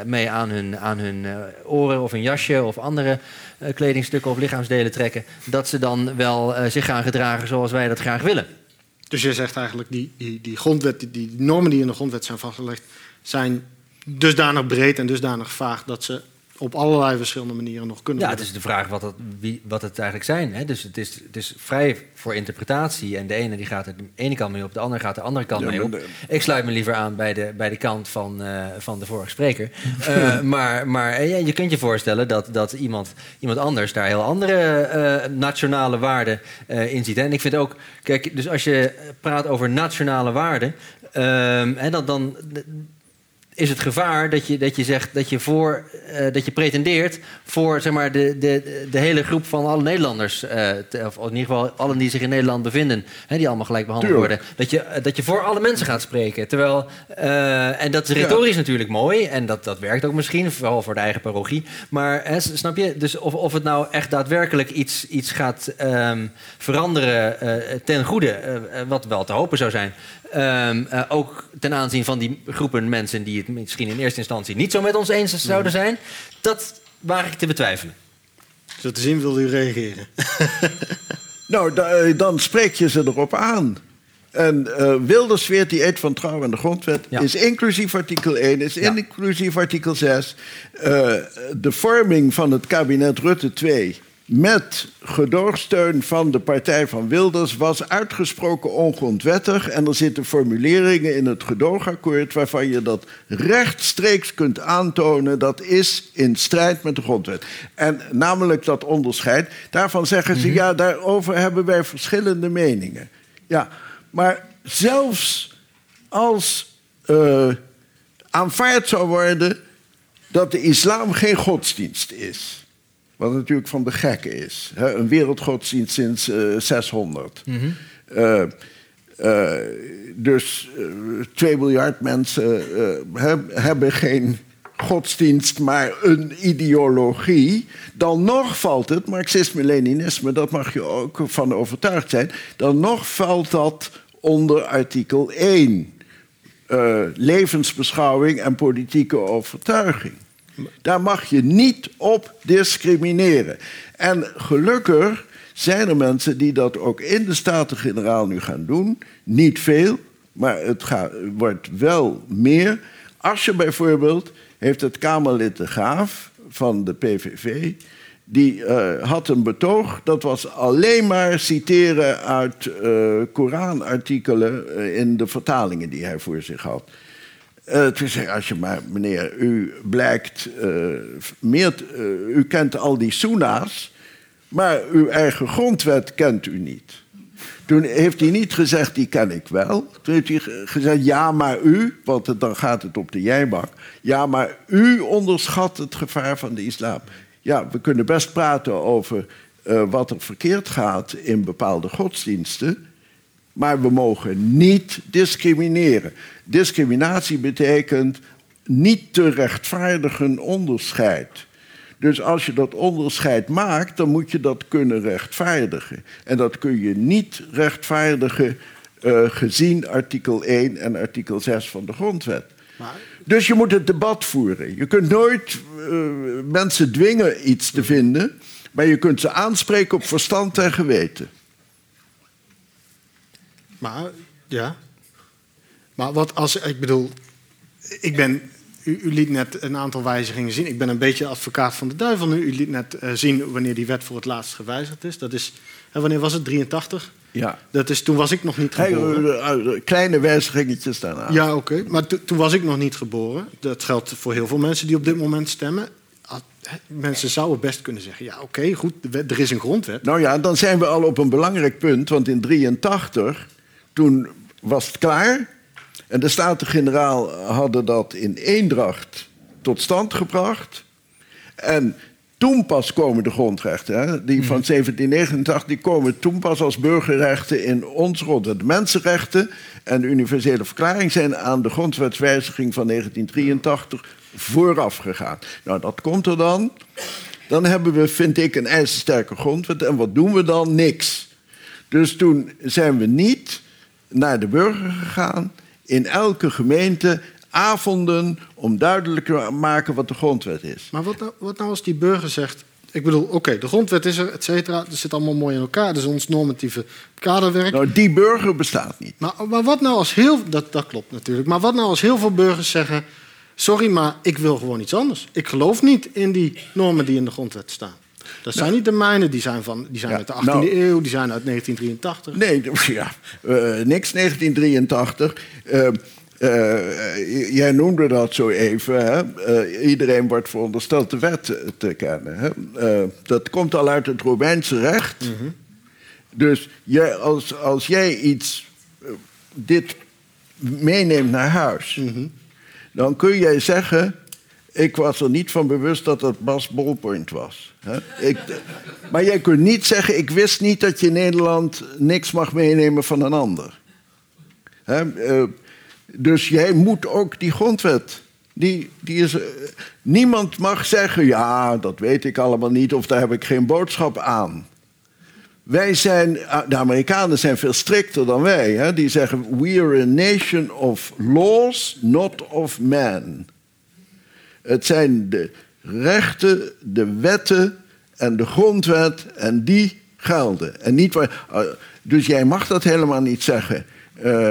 mee aan hun, aan hun eh, oren of een jasje of andere kledingstukken of lichaamsdelen trekken, dat ze dan wel zich gaan gedragen zoals wij dat graag willen. Dus je zegt eigenlijk, die, die, die grondwet, die, die normen die in de grondwet zijn vastgelegd, zijn dusdanig breed en dusdanig vaag dat ze op allerlei verschillende manieren nog kunnen Ja, het is de vraag wat het, wie, wat het eigenlijk zijn. Hè? Dus het is, het is vrij voor interpretatie. En de ene die gaat er de ene kant mee op, de andere gaat de andere kant Ja, mee op. de- Ik sluit me liever aan bij de, bij de kant van, eh, van de vorige spreker. Eh, maar maar eh, ja, je kunt je voorstellen dat, dat iemand, iemand anders daar heel andere eh, nationale waarden eh, in ziet. Hè? En ik vind ook, kijk, dus als je praat over nationale waarden, ehm, hè, dan. dan is het gevaar dat je, dat je zegt dat je voor eh, dat je pretendeert voor zeg maar, de, de, de hele groep van alle Nederlanders, eh, te- of in ieder geval allen die zich in Nederland bevinden, hè, die allemaal gelijk behandeld Tuurlijk. worden, dat je, eh, dat je voor alle mensen gaat spreken. Terwijl, en dat is Ja. retorisch natuurlijk mooi en dat, dat werkt ook misschien, vooral voor de eigen parochie. Maar hè, snap je, dus of, of het nou echt daadwerkelijk iets, iets gaat ehm, veranderen ten goede, wat wel te hopen zou zijn. Ehm, eh, ook ten aanzien van die groepen mensen die het misschien in eerste instantie niet zo met ons eens zouden zijn. Dat waag ik te betwijfelen. Zo te zien wil u reageren. Nou, da- eh, dan spreek je ze erop aan. En eh Wilders die eed van trouw aan de grondwet. Ja. Is inclusief artikel 1, is Ja. inclusief artikel 6. Eh, de vorming van het kabinet Rutte 2 met gedoogsteun van de partij van Wilders was uitgesproken ongrondwettig. En er zitten formuleringen in het gedoogakkoord waarvan je dat rechtstreeks kunt aantonen. Dat is in strijd met de grondwet. En namelijk dat onderscheid. Daarvan zeggen ze, ja, daarover hebben wij verschillende meningen. Ja, maar zelfs als eh, aanvaard zou worden dat de islam geen godsdienst is. Wat natuurlijk van de gekken is. Hè? Een wereldgodsdienst sinds eh, 600. Eh, eh, dus eh 2 miljard mensen heb- hebben geen godsdienst maar een ideologie, dan nog valt het, Marxisme-Leninisme, dat mag je ook van overtuigd zijn, dan nog valt dat onder artikel 1. eh, levensbeschouwing en politieke overtuiging. Daar mag je niet op discrimineren. En gelukkig zijn er mensen die dat ook in de Staten-Generaal nu gaan doen. Niet veel, maar het gaat, wordt wel meer. Als je bijvoorbeeld, heeft het Kamerlid de Graaf van de PVV... die eh, had een betoog, dat was alleen maar citeren uit eh Koranartikelen... eh, in de vertalingen die hij voor zich had. Eh, toen zei als je maar, meneer, u blijkt eh, meer, eh, u kent al die suna's, maar uw eigen grondwet kent u niet. Toen heeft hij niet gezegd, die ken ik wel. Toen heeft hij ge- gezegd, ja, maar u, want dan gaat het op de jijbak. Ja, maar u onderschat het gevaar van de islam. Ja, we kunnen best praten over wat er verkeerd gaat in bepaalde godsdiensten. Maar we mogen niet discrimineren. Discriminatie betekent niet te rechtvaardigen onderscheid. Dus als je dat onderscheid maakt, dan moet je dat kunnen rechtvaardigen. En dat kun je niet rechtvaardigen eh, gezien artikel 1 en artikel 6 van de grondwet. Maar- Dus je moet het debat voeren. Je kunt nooit eh, mensen dwingen iets te vinden, maar je kunt ze aanspreken op verstand en geweten. Maar, ja. Maar wat als, ik bedoel, ik ben, u, u liet net een aantal wijzigingen zien. Ik ben een beetje advocaat van de duivel nu. U liet net eh, zien wanneer die wet voor het laatst gewijzigd is. Dat is, en wanneer was het? 83? Ja. Dat is, toen was ik nog niet geboren. eh, eh, kleine wijzigingetjes daarna. Ja, oké. Maar to- toen was ik nog niet geboren. Dat geldt voor heel veel mensen die op dit moment stemmen. Hè, Mensen zouden best kunnen zeggen: ja, oké, goed, er is een grondwet. Nou ja, dan zijn we al op een belangrijk punt. Want in 83, toen was het klaar. En de Staten-Generaal hadden dat in eendracht tot stand gebracht. En toen pas komen de grondrechten. Hè? Die van 1789 die komen toen pas als burgerrechten in ons grondwet. De mensenrechten en de universele verklaring zijn aan de grondwetswijziging van 1983 vooraf gegaan. Nou, dat komt er dan. Dan hebben we, vind ik, een ijzersterke grondwet. En wat doen we dan? Niks. Dus toen zijn we niet naar de burger gegaan. In elke gemeente avonden om duidelijk te maken wat de grondwet is. Maar wat nou, wat nou als die burger zegt... Ik bedoel, oké, de grondwet is er, et cetera. Het zit allemaal mooi in elkaar. Is ons normatieve kaderwerk. Nou, die burger bestaat niet. Maar, maar wat nou als heel... Dat, dat klopt natuurlijk. Maar wat nou als heel veel burgers zeggen... Sorry, maar ik wil gewoon iets anders. Ik geloof niet in die normen die in de grondwet staan. Dat zijn niet de mijne, die zijn, van, die zijn Ja, uit de 18e nou- eeuw, die zijn uit 1983. Nee, ja, eh, niks 1983. Eh, eh, jij noemde dat zo even. Hè? Iedereen wordt verondersteld de wet te kennen. Hè? Dat komt al uit het Romeinse recht. Dus jij, als, als jij iets, dit meeneemt naar huis, dan kun jij zeggen. Ik was er niet van bewust dat het Bas Ballpoint was. Ik, maar jij kunt niet zeggen: Ik wist niet dat je in Nederland niks mag meenemen van een ander. Eh, dus jij moet ook die grondwet. Die, die is, eh, niemand mag zeggen: Ja, dat weet ik allemaal niet, of daar heb ik geen boodschap aan. Wij zijn, eh, de Amerikanen zijn veel strikter dan wij. Die zeggen: We are a nation of laws, not of man. Het zijn de rechten, de wetten en de grondwet en die gelden. En niet waar, eh, dus jij mag dat helemaal niet zeggen. Eh,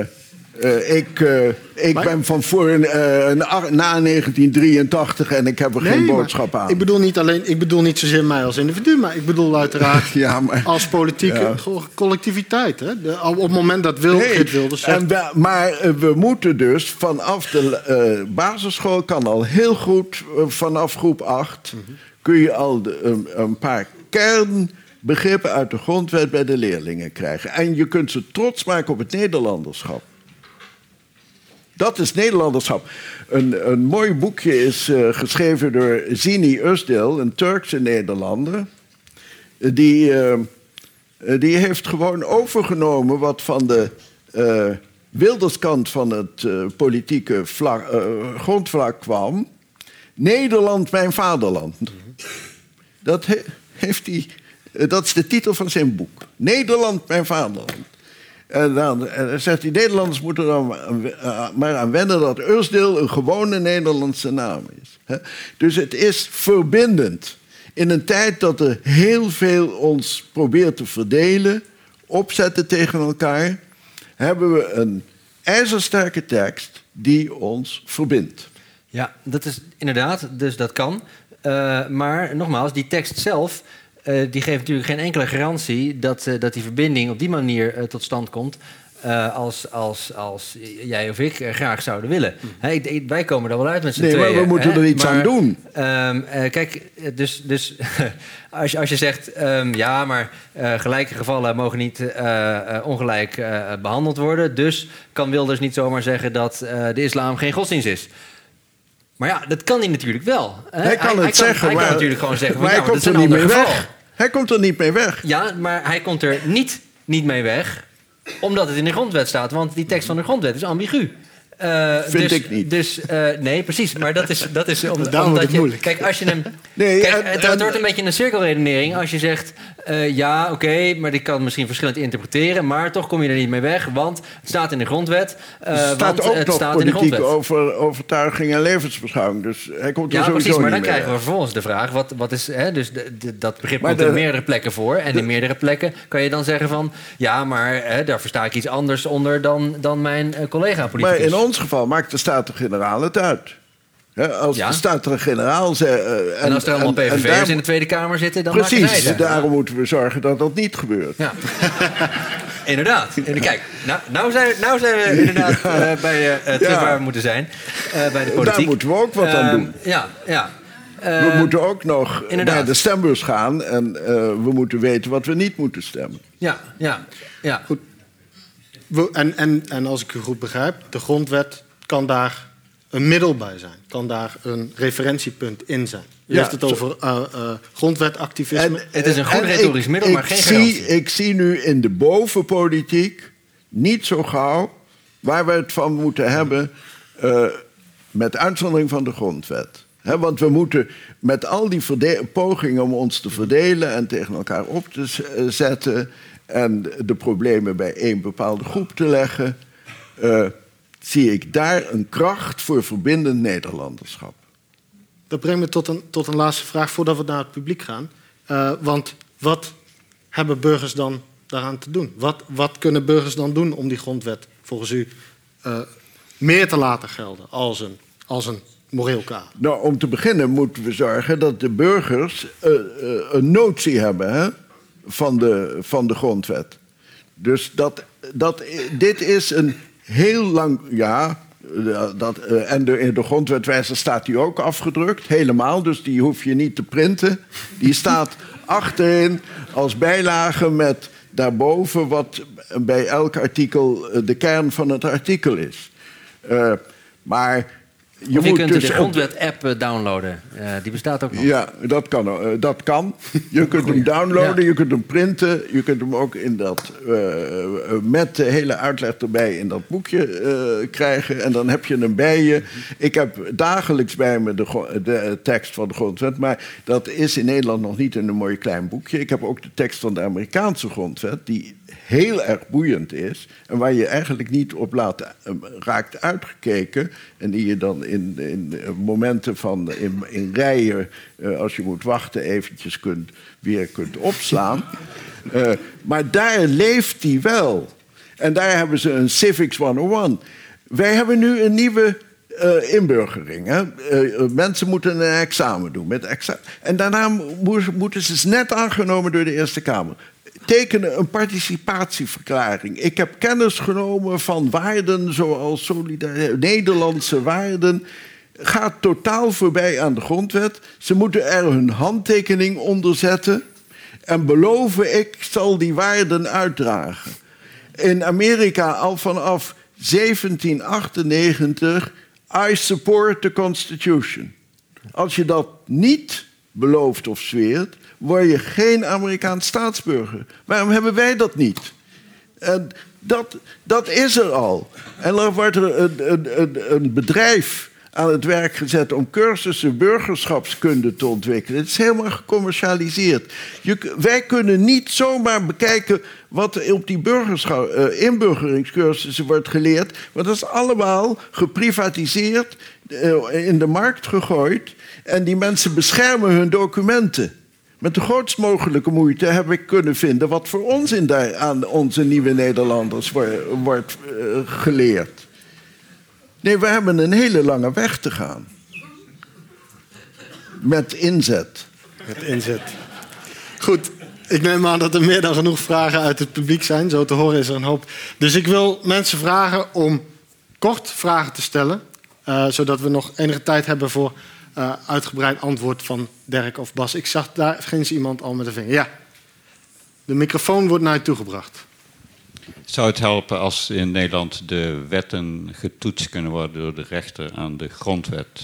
eh, ik eh, ik Maar- ben van voor, eh, na na 1983 en ik heb er geen boodschap aan. Ik bedoel, niet alleen, ik bedoel niet zozeer mij als individu, maar ik bedoel uiteraard Ja, maar- als politieke Ja. collectiviteit. Hè? De, op het moment dat Wil, Nee, zegt... en we- maar we moeten dus vanaf de basisschool kan al heel goed, vanaf groep 8, kun je al de- een paar kernbegrippen uit de grondwet bij de leerlingen krijgen. En je kunt ze trots maken op het Nederlanderschap. Dat is Nederlanderschap. Een, een mooi boekje is eh, geschreven door Zini Özdil, een Turkse Nederlander. Die, eh, eh, die heeft gewoon overgenomen wat van de Wilderskant van het politieke vlak, grondvlak kwam. Nederland, mijn vaderland. Dat, he- heeft hij, dat is de titel van zijn boek. Nederland, mijn vaderland. En dan, dan zegt hij, Nederlanders moeten maar- eh, maar aan wennen dat Ursdeel een gewone Nederlandse naam is. Dus het is verbindend. In een tijd dat er heel veel ons probeert te verdelen, opzetten tegen elkaar, hebben we een ijzersterke tekst die ons verbindt. Ja, dat is inderdaad, dus dat kan. Eh, maar nogmaals, die tekst zelf, eh, die geeft natuurlijk geen enkele garantie dat, eh, dat die verbinding op die manier eh, tot stand komt. als, als, als jij of ik graag zouden willen. Ik- wij komen er wel uit met z'n Nee, maar tweeën. we moeten hè, er iets maar, aan doen. ehm, eh, kijk, dus, dus als, je, als je zegt... ehm, ja, maar gelijke gevallen mogen niet ongelijk eh, behandeld worden... dus kan Wilders niet zomaar zeggen dat de islam geen godsdienst is... Maar ja, dat kan hij natuurlijk wel. hè. Hij kan het zeggen, Hij maar, kan natuurlijk gewoon zeggen... maar hij komt er niet mee geval. weg. Hij komt er niet mee weg. Ja, maar hij komt er niet, niet mee weg, omdat het in de grondwet staat. Want die tekst van de grondwet is ambigu. Eh, Vind dus, ik niet. Dus, eh, nee, precies. Maar dat is, dat is om, Daarom wordt omdat het je... moeilijk. Kijk, als je hem... Nee, kijk, en- het, en- het wordt een beetje een cirkelredenering als je zegt... eh, ja, oké, maar ik kan het misschien verschillend interpreteren... maar toch kom je er niet mee weg, want het staat in de grondwet. Er staat want ook het nog staat in de politiek grondwet. over overtuiging en levensbeschouwing. Dus hij komt er Ja, sowieso precies. Maar dan mee krijgen we vervolgens de vraag: wat, wat is. Hè, dus de, de- dat begrip Maar komt er de- meerdere plekken voor. En in meerdere plekken kan je dan zeggen van. Ja, maar hè, daar versta ik iets anders onder dan, dan mijn eh, ons geval maakt de Staten-Generaal het uit. Hè, als Ja. de Staten-Generaal... ze- eh, en als er allemaal en- en PVV'ers daar- in de Tweede Kamer zitten, dan Precies, het. daarom moeten we zorgen dat dat niet gebeurt. Ja. inderdaad. En kijk, nou, nou, zijn, nou zijn we inderdaad eh, bij Ja. waar we moeten zijn. bij de politiek. Daar moeten we ook wat aan Ehm, doen. Ja, ja. We Ehm, moeten ook nog inderdaad. naar de stembus gaan... en we moeten weten wat we niet moeten stemmen. Ja, ja, ja. Goed. En, en, en als ik u goed begrijp, de grondwet kan daar een middel bij zijn. Kan daar een referentiepunt in zijn. U Ja, heeft het over eh, grondwetactivisme. Het is een goed en retorisch ik- middel, maar geen zie, garantie. Ik zie nu in de bovenpolitiek niet zo gauw waar we het van moeten hebben... eh, met uitzondering van de grondwet. Want we moeten met al die pogingen om ons te verdelen... en tegen elkaar op te zetten... en de problemen bij één bepaalde groep te leggen... eh, zie ik daar een kracht voor verbindend Nederlanderschap. Dat brengt me tot een, tot een laatste vraag voordat we naar het publiek gaan. Eh, want wat hebben burgers dan daaraan te doen? Wat, wat kunnen burgers dan doen om die grondwet volgens u eh, meer te laten gelden als een, als een moreel kader? Nou, om te beginnen moeten we zorgen dat de burgers een notie hebben hè, van, de, van de grondwet. Dus dat, dat, dit is een heel lang. Ja, dat, eh, en de, in de grondwetwijzer staat die ook afgedrukt, helemaal. Dus die hoef je niet te printen. Die staat achterin als bijlage met daarboven wat bij elk artikel eh, de kern van het artikel is. Eh, maar je of je moet kunt dus de grondwet-app eh, downloaden. Eh, die bestaat ook nog. ja, dat kan. eh, dat kan. Je kunt hem downloaden, Ja. je kunt hem printen. Je kunt hem ook in dat, met de hele uitleg erbij in dat boekje krijgen. En dan heb je hem bij je. Ik heb dagelijks bij me de, de tekst van de grondwet. Maar dat is in Nederland nog niet in een mooi klein boekje. Ik heb ook de tekst van de Amerikaanse grondwet. Die heel erg boeiend is. En waar je eigenlijk niet op laat, eh, raakt uitgekeken. En die je dan in, in eh, momenten van in, in rijen, eh, als je moet wachten, eventjes kunt, weer kunt opslaan. Maar daar leeft die wel. En daar hebben ze een Civics 101. Wij hebben nu een nieuwe inburgering. Hè? Mensen moeten een examen doen. Met exa en daarna mo- moeten ze, is net aangenomen door de Eerste Kamer. Tekenen een participatieverklaring. Ik heb kennis genomen van waarden zoals Nederlandse waarden. Gaat totaal voorbij aan de grondwet. Ze moeten er hun handtekening onder zetten. En beloven, ik zal die waarden uitdragen. In Amerika al vanaf 1798, I support the Constitution. Als je dat niet belooft of zweert, word je geen Amerikaans staatsburger. Waarom hebben wij dat niet? En dat, dat is er al. En dan wordt er een, een, een, bedrijf aan het werk gezet om cursussen burgerschapskunde te ontwikkelen. Het is helemaal gecommercialiseerd. Wij kunnen niet zomaar bekijken wat op die uh, inburgeringscursussen wordt geleerd. Want dat is allemaal geprivatiseerd, uh, in de markt gegooid. En die mensen beschermen hun documenten. Met de grootst mogelijke moeite heb ik kunnen vinden wat voor onzin daar aan onze nieuwe Nederlanders wordt uh, geleerd. Nee, we hebben een hele lange weg te gaan. Met inzet. Met inzet. Goed, ik neem aan dat er meer dan genoeg vragen uit het publiek zijn. Zo te horen is er een hoop. Dus ik wil mensen vragen om kort vragen te stellen. Uh, zodat we nog enige tijd hebben voor uh, uitgebreid antwoord van Dirk of Bas. Ik zag daar ginds iemand al met de vinger. Ja. De microfoon wordt naar je toegebracht. Zou het helpen als in Nederland de wetten getoetst kunnen worden door de rechter aan de grondwet?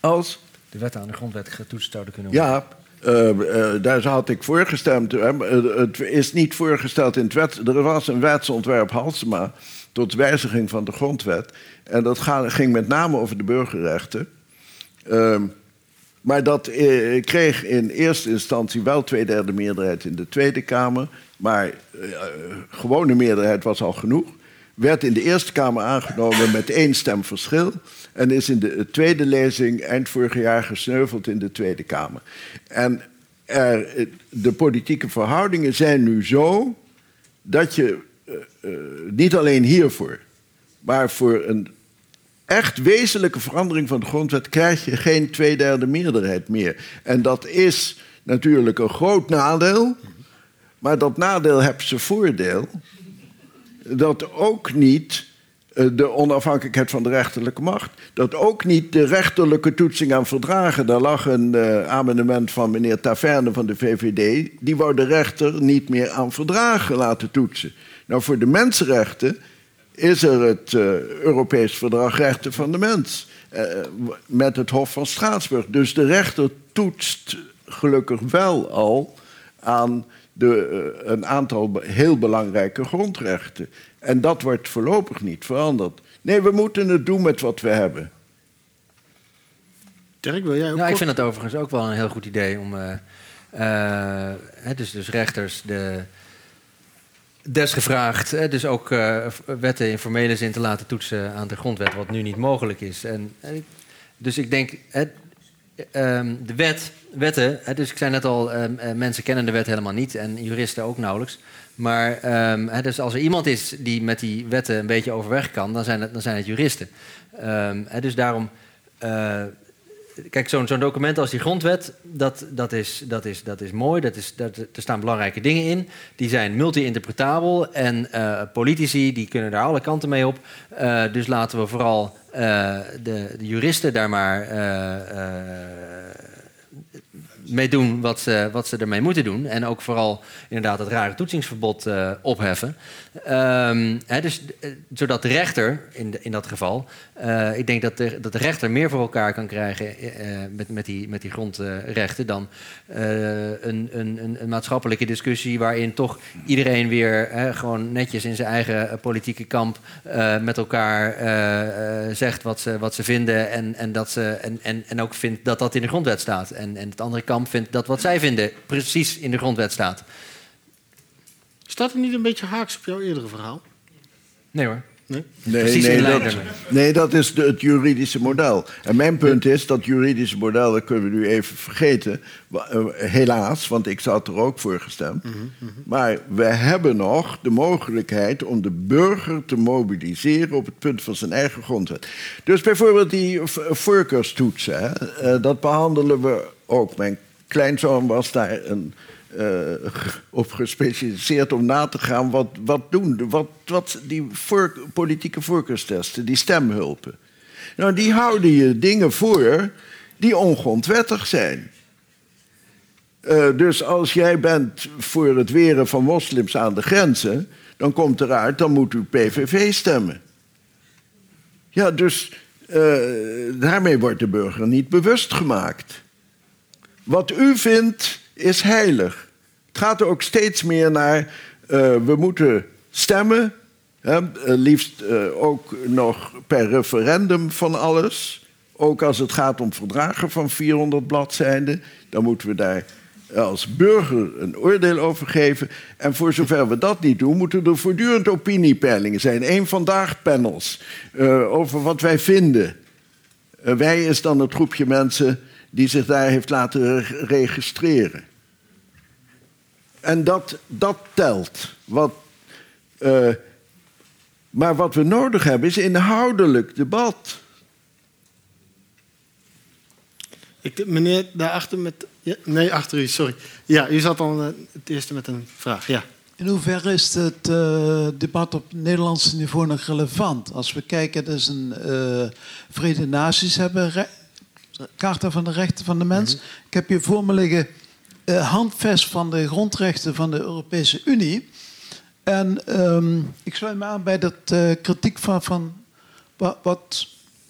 Als? De wetten aan de grondwet getoetst zouden kunnen worden. Ja, uh, uh, daar had ik voor gestemd. het is niet voorgesteld in het wet. Er was een wetsontwerp Halsema tot wijziging van de grondwet. En dat ging met name over de burgerrechten. Uh, maar dat eh, kreeg in eerste instantie wel twee derde meerderheid in de Tweede Kamer. Maar uh, gewone meerderheid was al genoeg. Werd in de Eerste Kamer aangenomen met één stem verschil. En is in de tweede lezing eind vorig jaar gesneuveld in de Tweede Kamer. En er, de politieke verhoudingen zijn nu zo dat je uh, niet alleen hiervoor, maar voor een echt wezenlijke verandering van de grondwet krijg je geen tweederde meerderheid meer. En dat is natuurlijk een groot nadeel. Maar dat nadeel heeft zijn voordeel. Dat ook niet eh, de onafhankelijkheid van de rechterlijke macht. Dat ook niet de rechterlijke toetsing aan verdragen. Daar lag een uh, amendement van meneer Taverne van de VVD. Die wou de rechter niet meer aan verdragen laten toetsen. Nou, voor de mensenrechten is er het uh, Europees Verdrag Rechten van de Mens. Uh, met het Hof van Straatsburg. Dus de rechter toetst gelukkig wel al aan de, uh, een aantal heel belangrijke grondrechten. En dat wordt voorlopig niet veranderd. Nee, we moeten het doen met wat we hebben. Dirk, wil jij ook Ja, ik vind het overigens ook wel een heel goed idee om... dus, dus rechters de desgevraagd, dus ook uh, wetten in formele zin te laten toetsen aan de grondwet, wat nu niet mogelijk is. En, dus ik denk, um, de wet, wetten, dus ik zei net al, um, mensen kennen de wet helemaal niet en juristen ook nauwelijks. Maar hè, dus als er iemand is die met die wetten een beetje overweg kan, dan zijn het, dan zijn het juristen. Dus daarom uh, kijk, zo'n document als die grondwet, dat, dat, is, dat, is, dat is mooi. Dat is, dat, er staan belangrijke dingen in. Die zijn multi-interpretabel. En uh, politici die kunnen daar alle kanten mee op. Uh, dus laten we vooral uh, de, de, juristen daar maar mee doen wat ze, wat ze ermee moeten doen. En ook vooral inderdaad het rare toetsingsverbod opheffen. Hè, dus, zodat de rechter, in, in dat geval... Uh, ik denk dat de, dat de rechter meer voor elkaar kan krijgen uh, met, met, die, met die grondrechten... dan een, een, een, maatschappelijke discussie waarin toch iedereen weer gewoon netjes in zijn eigen politieke kamp... met elkaar zegt wat ze, wat ze vinden en, en, dat ze, en, en, en ook vindt dat dat in de grondwet staat. En, en het andere kamp vindt dat wat zij vinden precies in de grondwet staat. Staat er niet een beetje haaks op jouw eerdere verhaal? Nee hoor. Nee, nee, nee, dat, nee dat, is de, het juridische model. En mijn punt is dat juridische model, dat kunnen we nu even vergeten. Helaas, want ik zat er ook voor gestemd. Mm -hmm. Maar we hebben nog de mogelijkheid om de burger te mobiliseren op het punt van zijn eigen grondwet. Dus bijvoorbeeld die voorkeurstoetsen, dat behandelen we ook. Mijn kleinzoon was daar een uh, op gespecialiseerd om na te gaan wat, wat doen. Wat, wat die voor, politieke voorkeurstesten, die stemhulpen. Nou, die houden je dingen voor die ongrondwettig zijn. Uh, dus als jij bent voor het weren van moslims aan de grenzen, dan komt eruit, dan moet u PVV stemmen. Ja, dus uh, daarmee wordt de burger niet bewust gemaakt. Wat u vindt, is heilig. Het gaat er ook steeds meer naar, uh, we moeten stemmen Hè, eh, liefst eh, ook nog per referendum van alles. Ook als het gaat om verdragen van 400 bladzijden. Dan moeten we daar als burger een oordeel over geven. En voor zover we dat niet doen, moeten er voortdurend opiniepeilingen zijn. Eén vandaag panels eh, over wat wij vinden. Eh, wij is dan het groepje mensen die zich daar heeft laten re- registreren. En dat, dat telt. Wat, eh, maar wat we nodig hebben is inhoudelijk debat. Ik, meneer daarachter met... Ja, nee, achter u, sorry. Ja, u zat al eh, het eerste met een vraag. Ja. In hoeverre is het eh, debat op Nederlands niveau nog relevant? Als we kijken, dus een eh Verenigde Naties hebben re- Charta van de Rechten van de Mens. Ik heb hier voor me liggen handvest van de grondrechten van de Europese Unie. En ehm, ik sluit me aan bij dat eh, kritiek van, van wat, wat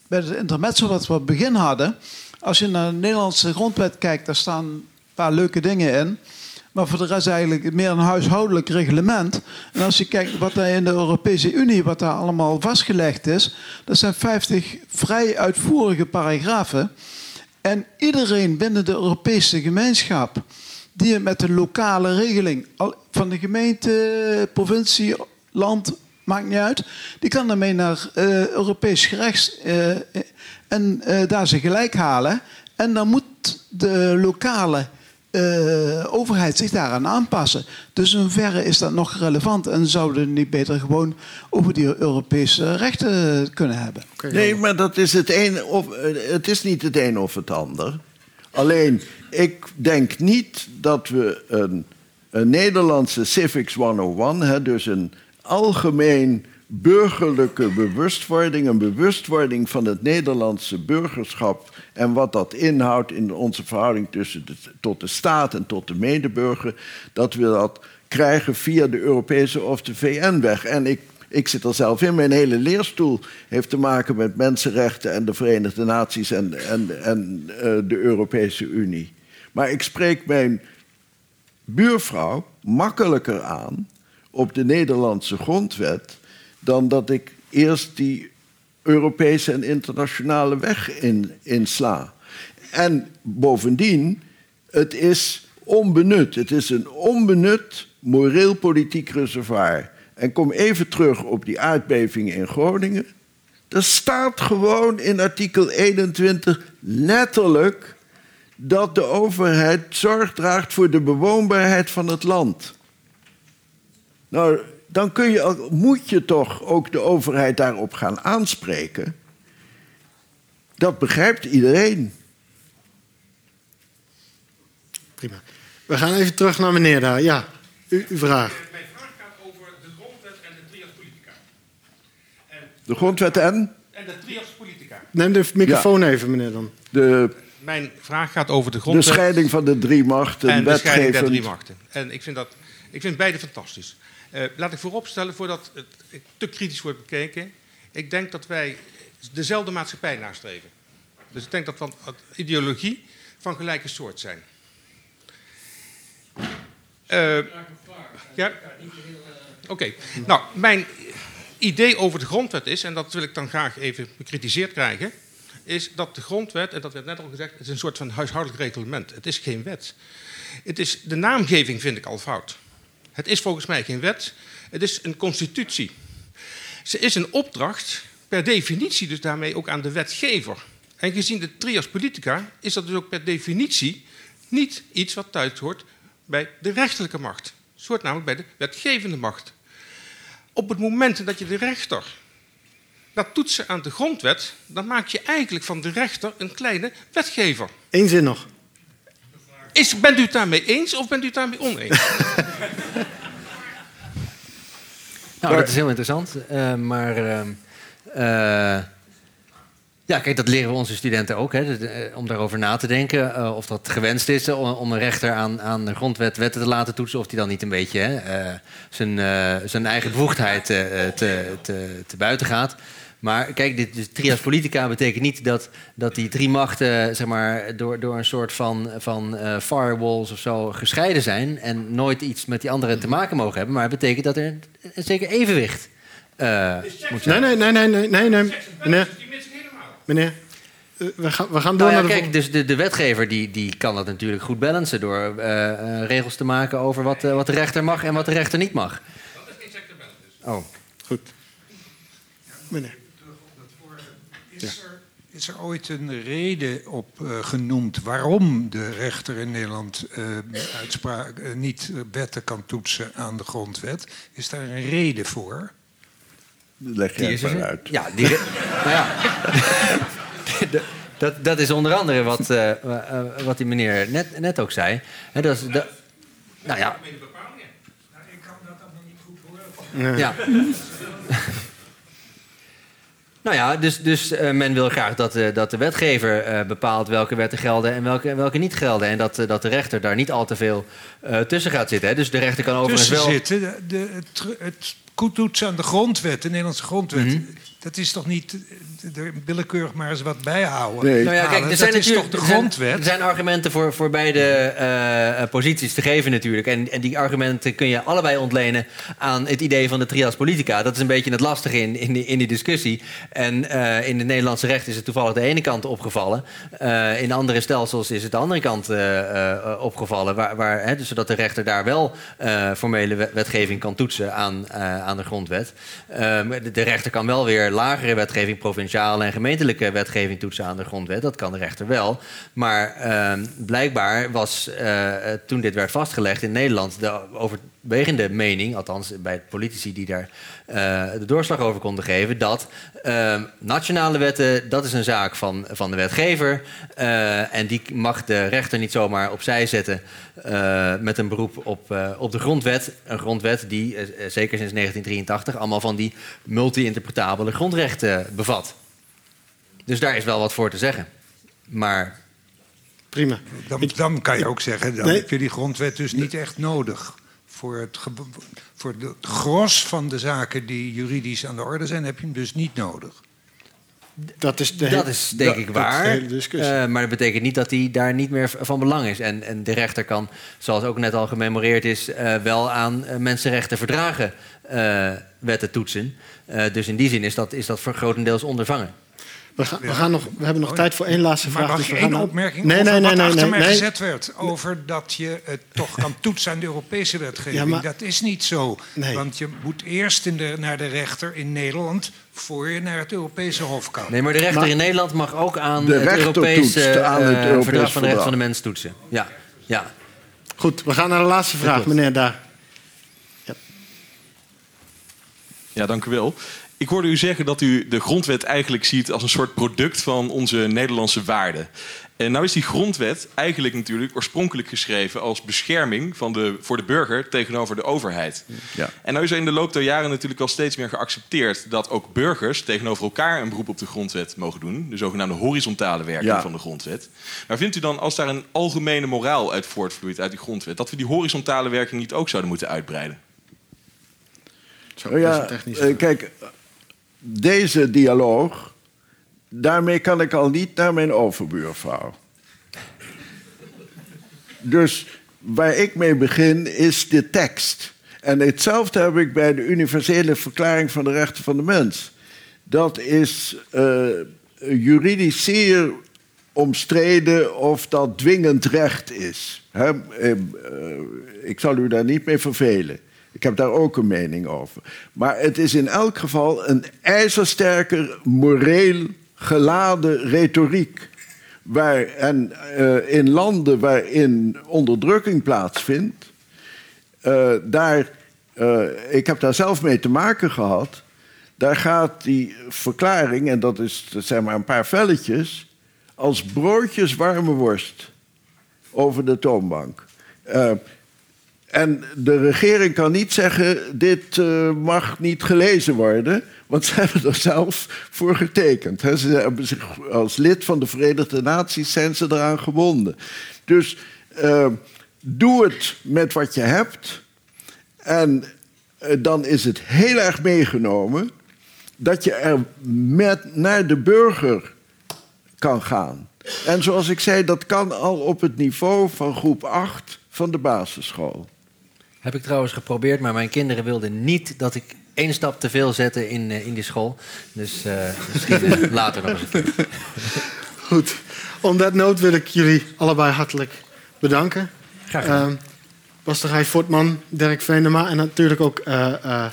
bij het intermezzo wat we begin hadden. Als je naar de Nederlandse grondwet kijkt, daar staan een paar leuke dingen in. Maar voor de rest eigenlijk meer een huishoudelijk reglement. En als je kijkt wat er in de Europese Unie, wat daar allemaal vastgelegd is, dat zijn 50 vrij uitvoerige paragrafen. En iedereen binnen de Europese gemeenschap die met de lokale regeling van de gemeente, provincie, land, maakt niet uit, die kan daarmee naar eh, Europees gerechts eh, en eh, daar ze gelijk halen. En dan moet de lokale overheid zich daaraan aanpassen. Dus in hoeverre is dat nog relevant en zouden we niet beter gewoon over die Europese rechten kunnen hebben? Nee, maar dat is het, een of, het is niet het een of het ander. Alleen, ik denk niet dat we een, een Nederlandse Civics 101, hè, dus een algemeen burgerlijke bewustwording, een bewustwording van het Nederlandse burgerschap en wat dat inhoudt in onze verhouding tussen tot de staat en tot de medeburger, dat we dat krijgen via de Europese of de VN-weg. En ik, ik zit er zelf in. Mijn hele leerstoel heeft te maken met mensenrechten en de Verenigde Naties en, en, en eh, de Europese Unie. Maar ik spreek mijn buurvrouw makkelijker aan op de Nederlandse grondwet dan dat ik eerst die Europese en internationale weg in, insla. En bovendien, het is onbenut. Het is een onbenut moreel-politiek reservoir. En kom even terug op die aardbeving in Groningen. Er staat gewoon in artikel 21 letterlijk dat de overheid zorg draagt voor de bewoonbaarheid van het land. Nou, dan kun je, moet je toch ook de overheid daarop gaan aanspreken. Dat begrijpt iedereen. Prima. We gaan even terug naar meneer daar. Ja, uw vraag. Mijn vraag gaat over de grondwet en de trias politica. En, De grondwet en en de trias politica. Neem de microfoon even, meneer, dan. de, Mijn vraag gaat over de de grondwet scheiding van de drie machten, en de scheiding der drie machten. En ik vind, dat, ik vind beide fantastisch. Eh, laat ik vooropstellen, voordat het te kritisch wordt bekeken. Ik denk dat wij dezelfde maatschappij nastreven. Dus ik denk dat we van ideologie van gelijke soort zijn. Eh, ja? Oké. Nou, mijn idee over de grondwet is, en dat wil ik dan graag even bekritiseerd krijgen, is dat de grondwet, en dat werd net al gezegd, is een soort van huishoudelijk reglement. Het is geen wet. Het is, de naamgeving vind ik al fout. Het is volgens mij geen wet, het is een constitutie. Ze is een opdracht, per definitie dus daarmee ook aan de wetgever. En gezien de trias politica is dat dus ook per definitie niet iets wat thuis hoort bij de rechterlijke macht. Het hoort namelijk bij de wetgevende macht. Op het moment dat je de rechter laat toetsen aan de grondwet, dan maak je eigenlijk van de rechter een kleine wetgever. Eén zin nog. Is, bent u het daarmee eens of bent u het daarmee oneens? Nou, dat is heel interessant. eh, maar ehm, eh, ja, kijk, dat leren we onze studenten ook. Hè, eh, om daarover na te denken. eh, of dat gewenst is eh, om, een rechter aan, aan de grondwet wetten te laten toetsen. Of die dan niet een beetje hè, eh, zijn, eh, zijn eigen bevoegdheid eh, eh, te, te, te buiten gaat. Maar kijk, dit dus trias politica betekent niet dat, dat die drie machten zeg maar, door, door een soort van, van eh, firewalls of zo gescheiden zijn. En nooit iets met die anderen te maken mogen hebben. Maar het betekent dat er een, een zeker evenwicht eh, moet Nee, zijn. nee, nee, nee, nee, nee, nee. Meneer. eh, we, gaan, we gaan door Nou ja, naar de kijk, dus de, de wetgever die, die kan dat natuurlijk goed balancen door eh, eh, regels te maken over wat, wat de rechter mag en wat de rechter niet mag. Dat is geen sector balance. Oh. Goed. Meneer. Is er, is er ooit een reden op genoemd waarom de rechter in Nederland eh, uitspraak, niet wetten kan toetsen aan de grondwet? Is daar een reden voor? Leg er. maar uit. Ja, die, nou ja. dat, dat is onder andere wat, eh, eh, wat die meneer net, net ook zei. Hè, dat is, dat, nou ja, ik kan dat allemaal niet goed horen. Ja. nou ja, dus, dus eh, men wil graag dat, eh, dat de wetgever eh, bepaalt welke wetten gelden en welke, welke niet gelden. En dat, dat de rechter daar niet al te veel tussen gaat zitten. Hè. Dus de rechter kan overigens Tussen wel. zitten, de, de, het, het aan de grondwet, de Nederlandse grondwet, Mhm. dat is toch niet er willekeurig maar eens wat bijhouden? Nee. Nou ja, kijk, halen? er zijn dat is toch de er zijn- grondwet? Er zijn argumenten voor, voor beide eh, eh, posities te geven natuurlijk. En, en die argumenten kun je allebei ontlenen aan het idee van de trias politica. Dat is een beetje het lastige in, in, die, in die discussie. En eh, in het Nederlandse recht is het toevallig de ene kant opgevallen. Eh, in andere stelsels is het de andere kant eh, eh, opgevallen. Waar, waar, hè, dus zodat de rechter daar wel eh, formele wet- wetgeving kan toetsen aan, aan de grondwet. De, de rechter kan wel weer lagere wetgeving, provinciale en gemeentelijke wetgeving toetsen aan de grondwet. Dat kan de rechter wel. Maar eh, blijkbaar was eh, eh, toen dit werd vastgelegd in Nederland de overwegende mening, althans bij politici die daar eh, de doorslag over konden geven, dat eh, nationale wetten, dat is een zaak van, van de wetgever. eh, en die mag de rechter niet zomaar opzij zetten eh, met een beroep op, eh, op de grondwet. Een grondwet die, zeker sinds 1983, allemaal van die multi-interpretabele grondrechten bevat. Dus daar is wel wat voor te zeggen. Maar Prima. Dan, dan kan je ook zeggen, dan Nee. heb je die grondwet dus niet echt nodig. Voor het, voor het gros van de zaken die juridisch aan de orde zijn, heb je hem dus niet nodig. Dat is, de dat is denk ik dat is de waar. Eh, maar dat betekent niet dat hij daar niet meer van belang is. En, en de rechter kan, zoals ook net al gememoreerd is, eh, wel aan eh, mensenrechten verdragen eh, wetten toetsen. Eh, dus in die zin is dat, is dat voor grotendeels ondervangen. We, gaan, we, gaan nog, we hebben nog Oh, tijd voor één laatste Maar vraag. mag dus je één gaan naar- opmerking nee, over nee, nee, wat nee, achter nee, mij nee. gezet werd? Over dat je het toch kan toetsen aan de Europese wetgeving. Ja, maar- Dat is niet zo. Nee. Want je moet eerst in de, naar de rechter in Nederland... voor je naar het Europese Hof kan. Nee, maar de rechter Maar- in Nederland mag ook aan De het Europese toetst aan het eh, Europees verdrag van de rechten van de mens toetsen. Ja, ja. Goed, we gaan naar de laatste vraag, meneer daar. Ja, dank u wel. Ik hoorde u zeggen dat u de grondwet eigenlijk ziet als een soort product van onze Nederlandse waarden. En nou is die grondwet eigenlijk natuurlijk oorspronkelijk geschreven als bescherming van de, voor de burger tegenover de overheid. Ja. En nou is er in de loop der jaren natuurlijk al steeds meer geaccepteerd dat ook burgers tegenover elkaar een beroep op de grondwet mogen doen. De zogenaamde horizontale werking Ja. van de grondwet. Maar vindt u dan, als daar een algemene moraal uit voortvloeit uit die grondwet, dat we die horizontale werking niet ook zouden moeten uitbreiden? Zo, ja, een technische eh, kijk, deze dialoog, daarmee kan ik al niet naar mijn overbuurvrouw. Dus waar ik mee begin is de tekst. En hetzelfde heb ik bij de Universele Verklaring van de Rechten van de Mens. Dat is eh, juridisch omstreden of dat dwingend recht is. Eh, eh, ik zal u daar niet mee vervelen. Ik heb daar ook een mening over. Maar het is in elk geval een ijzersterke, moreel geladen retoriek. Waar, en eh, in landen waarin onderdrukking plaatsvindt, eh, daar, eh, ik heb daar zelf mee te maken gehad. Daar gaat die verklaring, en dat, is, dat zijn maar een paar velletjes, als broodjes warme worst over de toonbank. En de regering kan niet zeggen: dit eh, mag niet gelezen worden, want ze hebben er zelf voor getekend. Ze hebben zich als lid van de Verenigde Naties zijn ze eraan gebonden. Dus eh, doe het met wat je hebt. En eh, dan is het heel erg meegenomen dat je er met naar de burger kan gaan. En zoals ik zei, dat kan al op het niveau van groep 8 van de basisschool. Heb ik trouwens geprobeerd, maar mijn kinderen wilden niet dat ik één stap te veel zetten in, eh, in die school. Dus eh, misschien later nog eens. Goed. On that note wil ik jullie allebei hartelijk bedanken. Graag gedaan. Ehm, Bas de Rij Fortman, Dirk Venema en natuurlijk ook eh,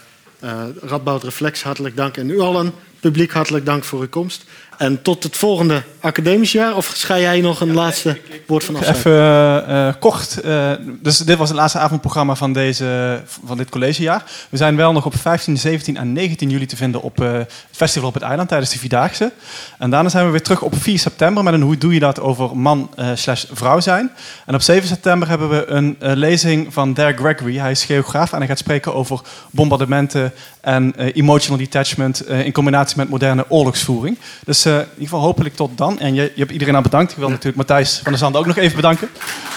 Radboud Reflex hartelijk dank. En u allen, publiek hartelijk dank voor uw komst. En tot het volgende academisch jaar. Of ga jij nog een laatste woord van afsluiting? Even eh, kort. eh, dus dit was het laatste avondprogramma van, deze, van dit collegejaar. We zijn wel nog op 15, 17 en 19 juli te vinden op het festival op het eiland tijdens de Vierdaagse. En daarna zijn we weer terug op 4 september met een Hoe doe je dat over man slash vrouw zijn. En op 7 september hebben we een lezing van Derek Gregory. Hij is geograaf en hij gaat spreken over bombardementen en emotional detachment in combinatie met moderne oorlogsvoering. Dus in ieder geval hopelijk tot dan. En je, je hebt iedereen aan bedankt. Ik wil natuurlijk Matthijs van der Zanden ook nog even bedanken.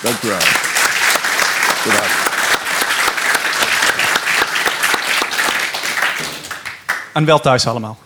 Dank u wel. Bedankt. En wel thuis allemaal.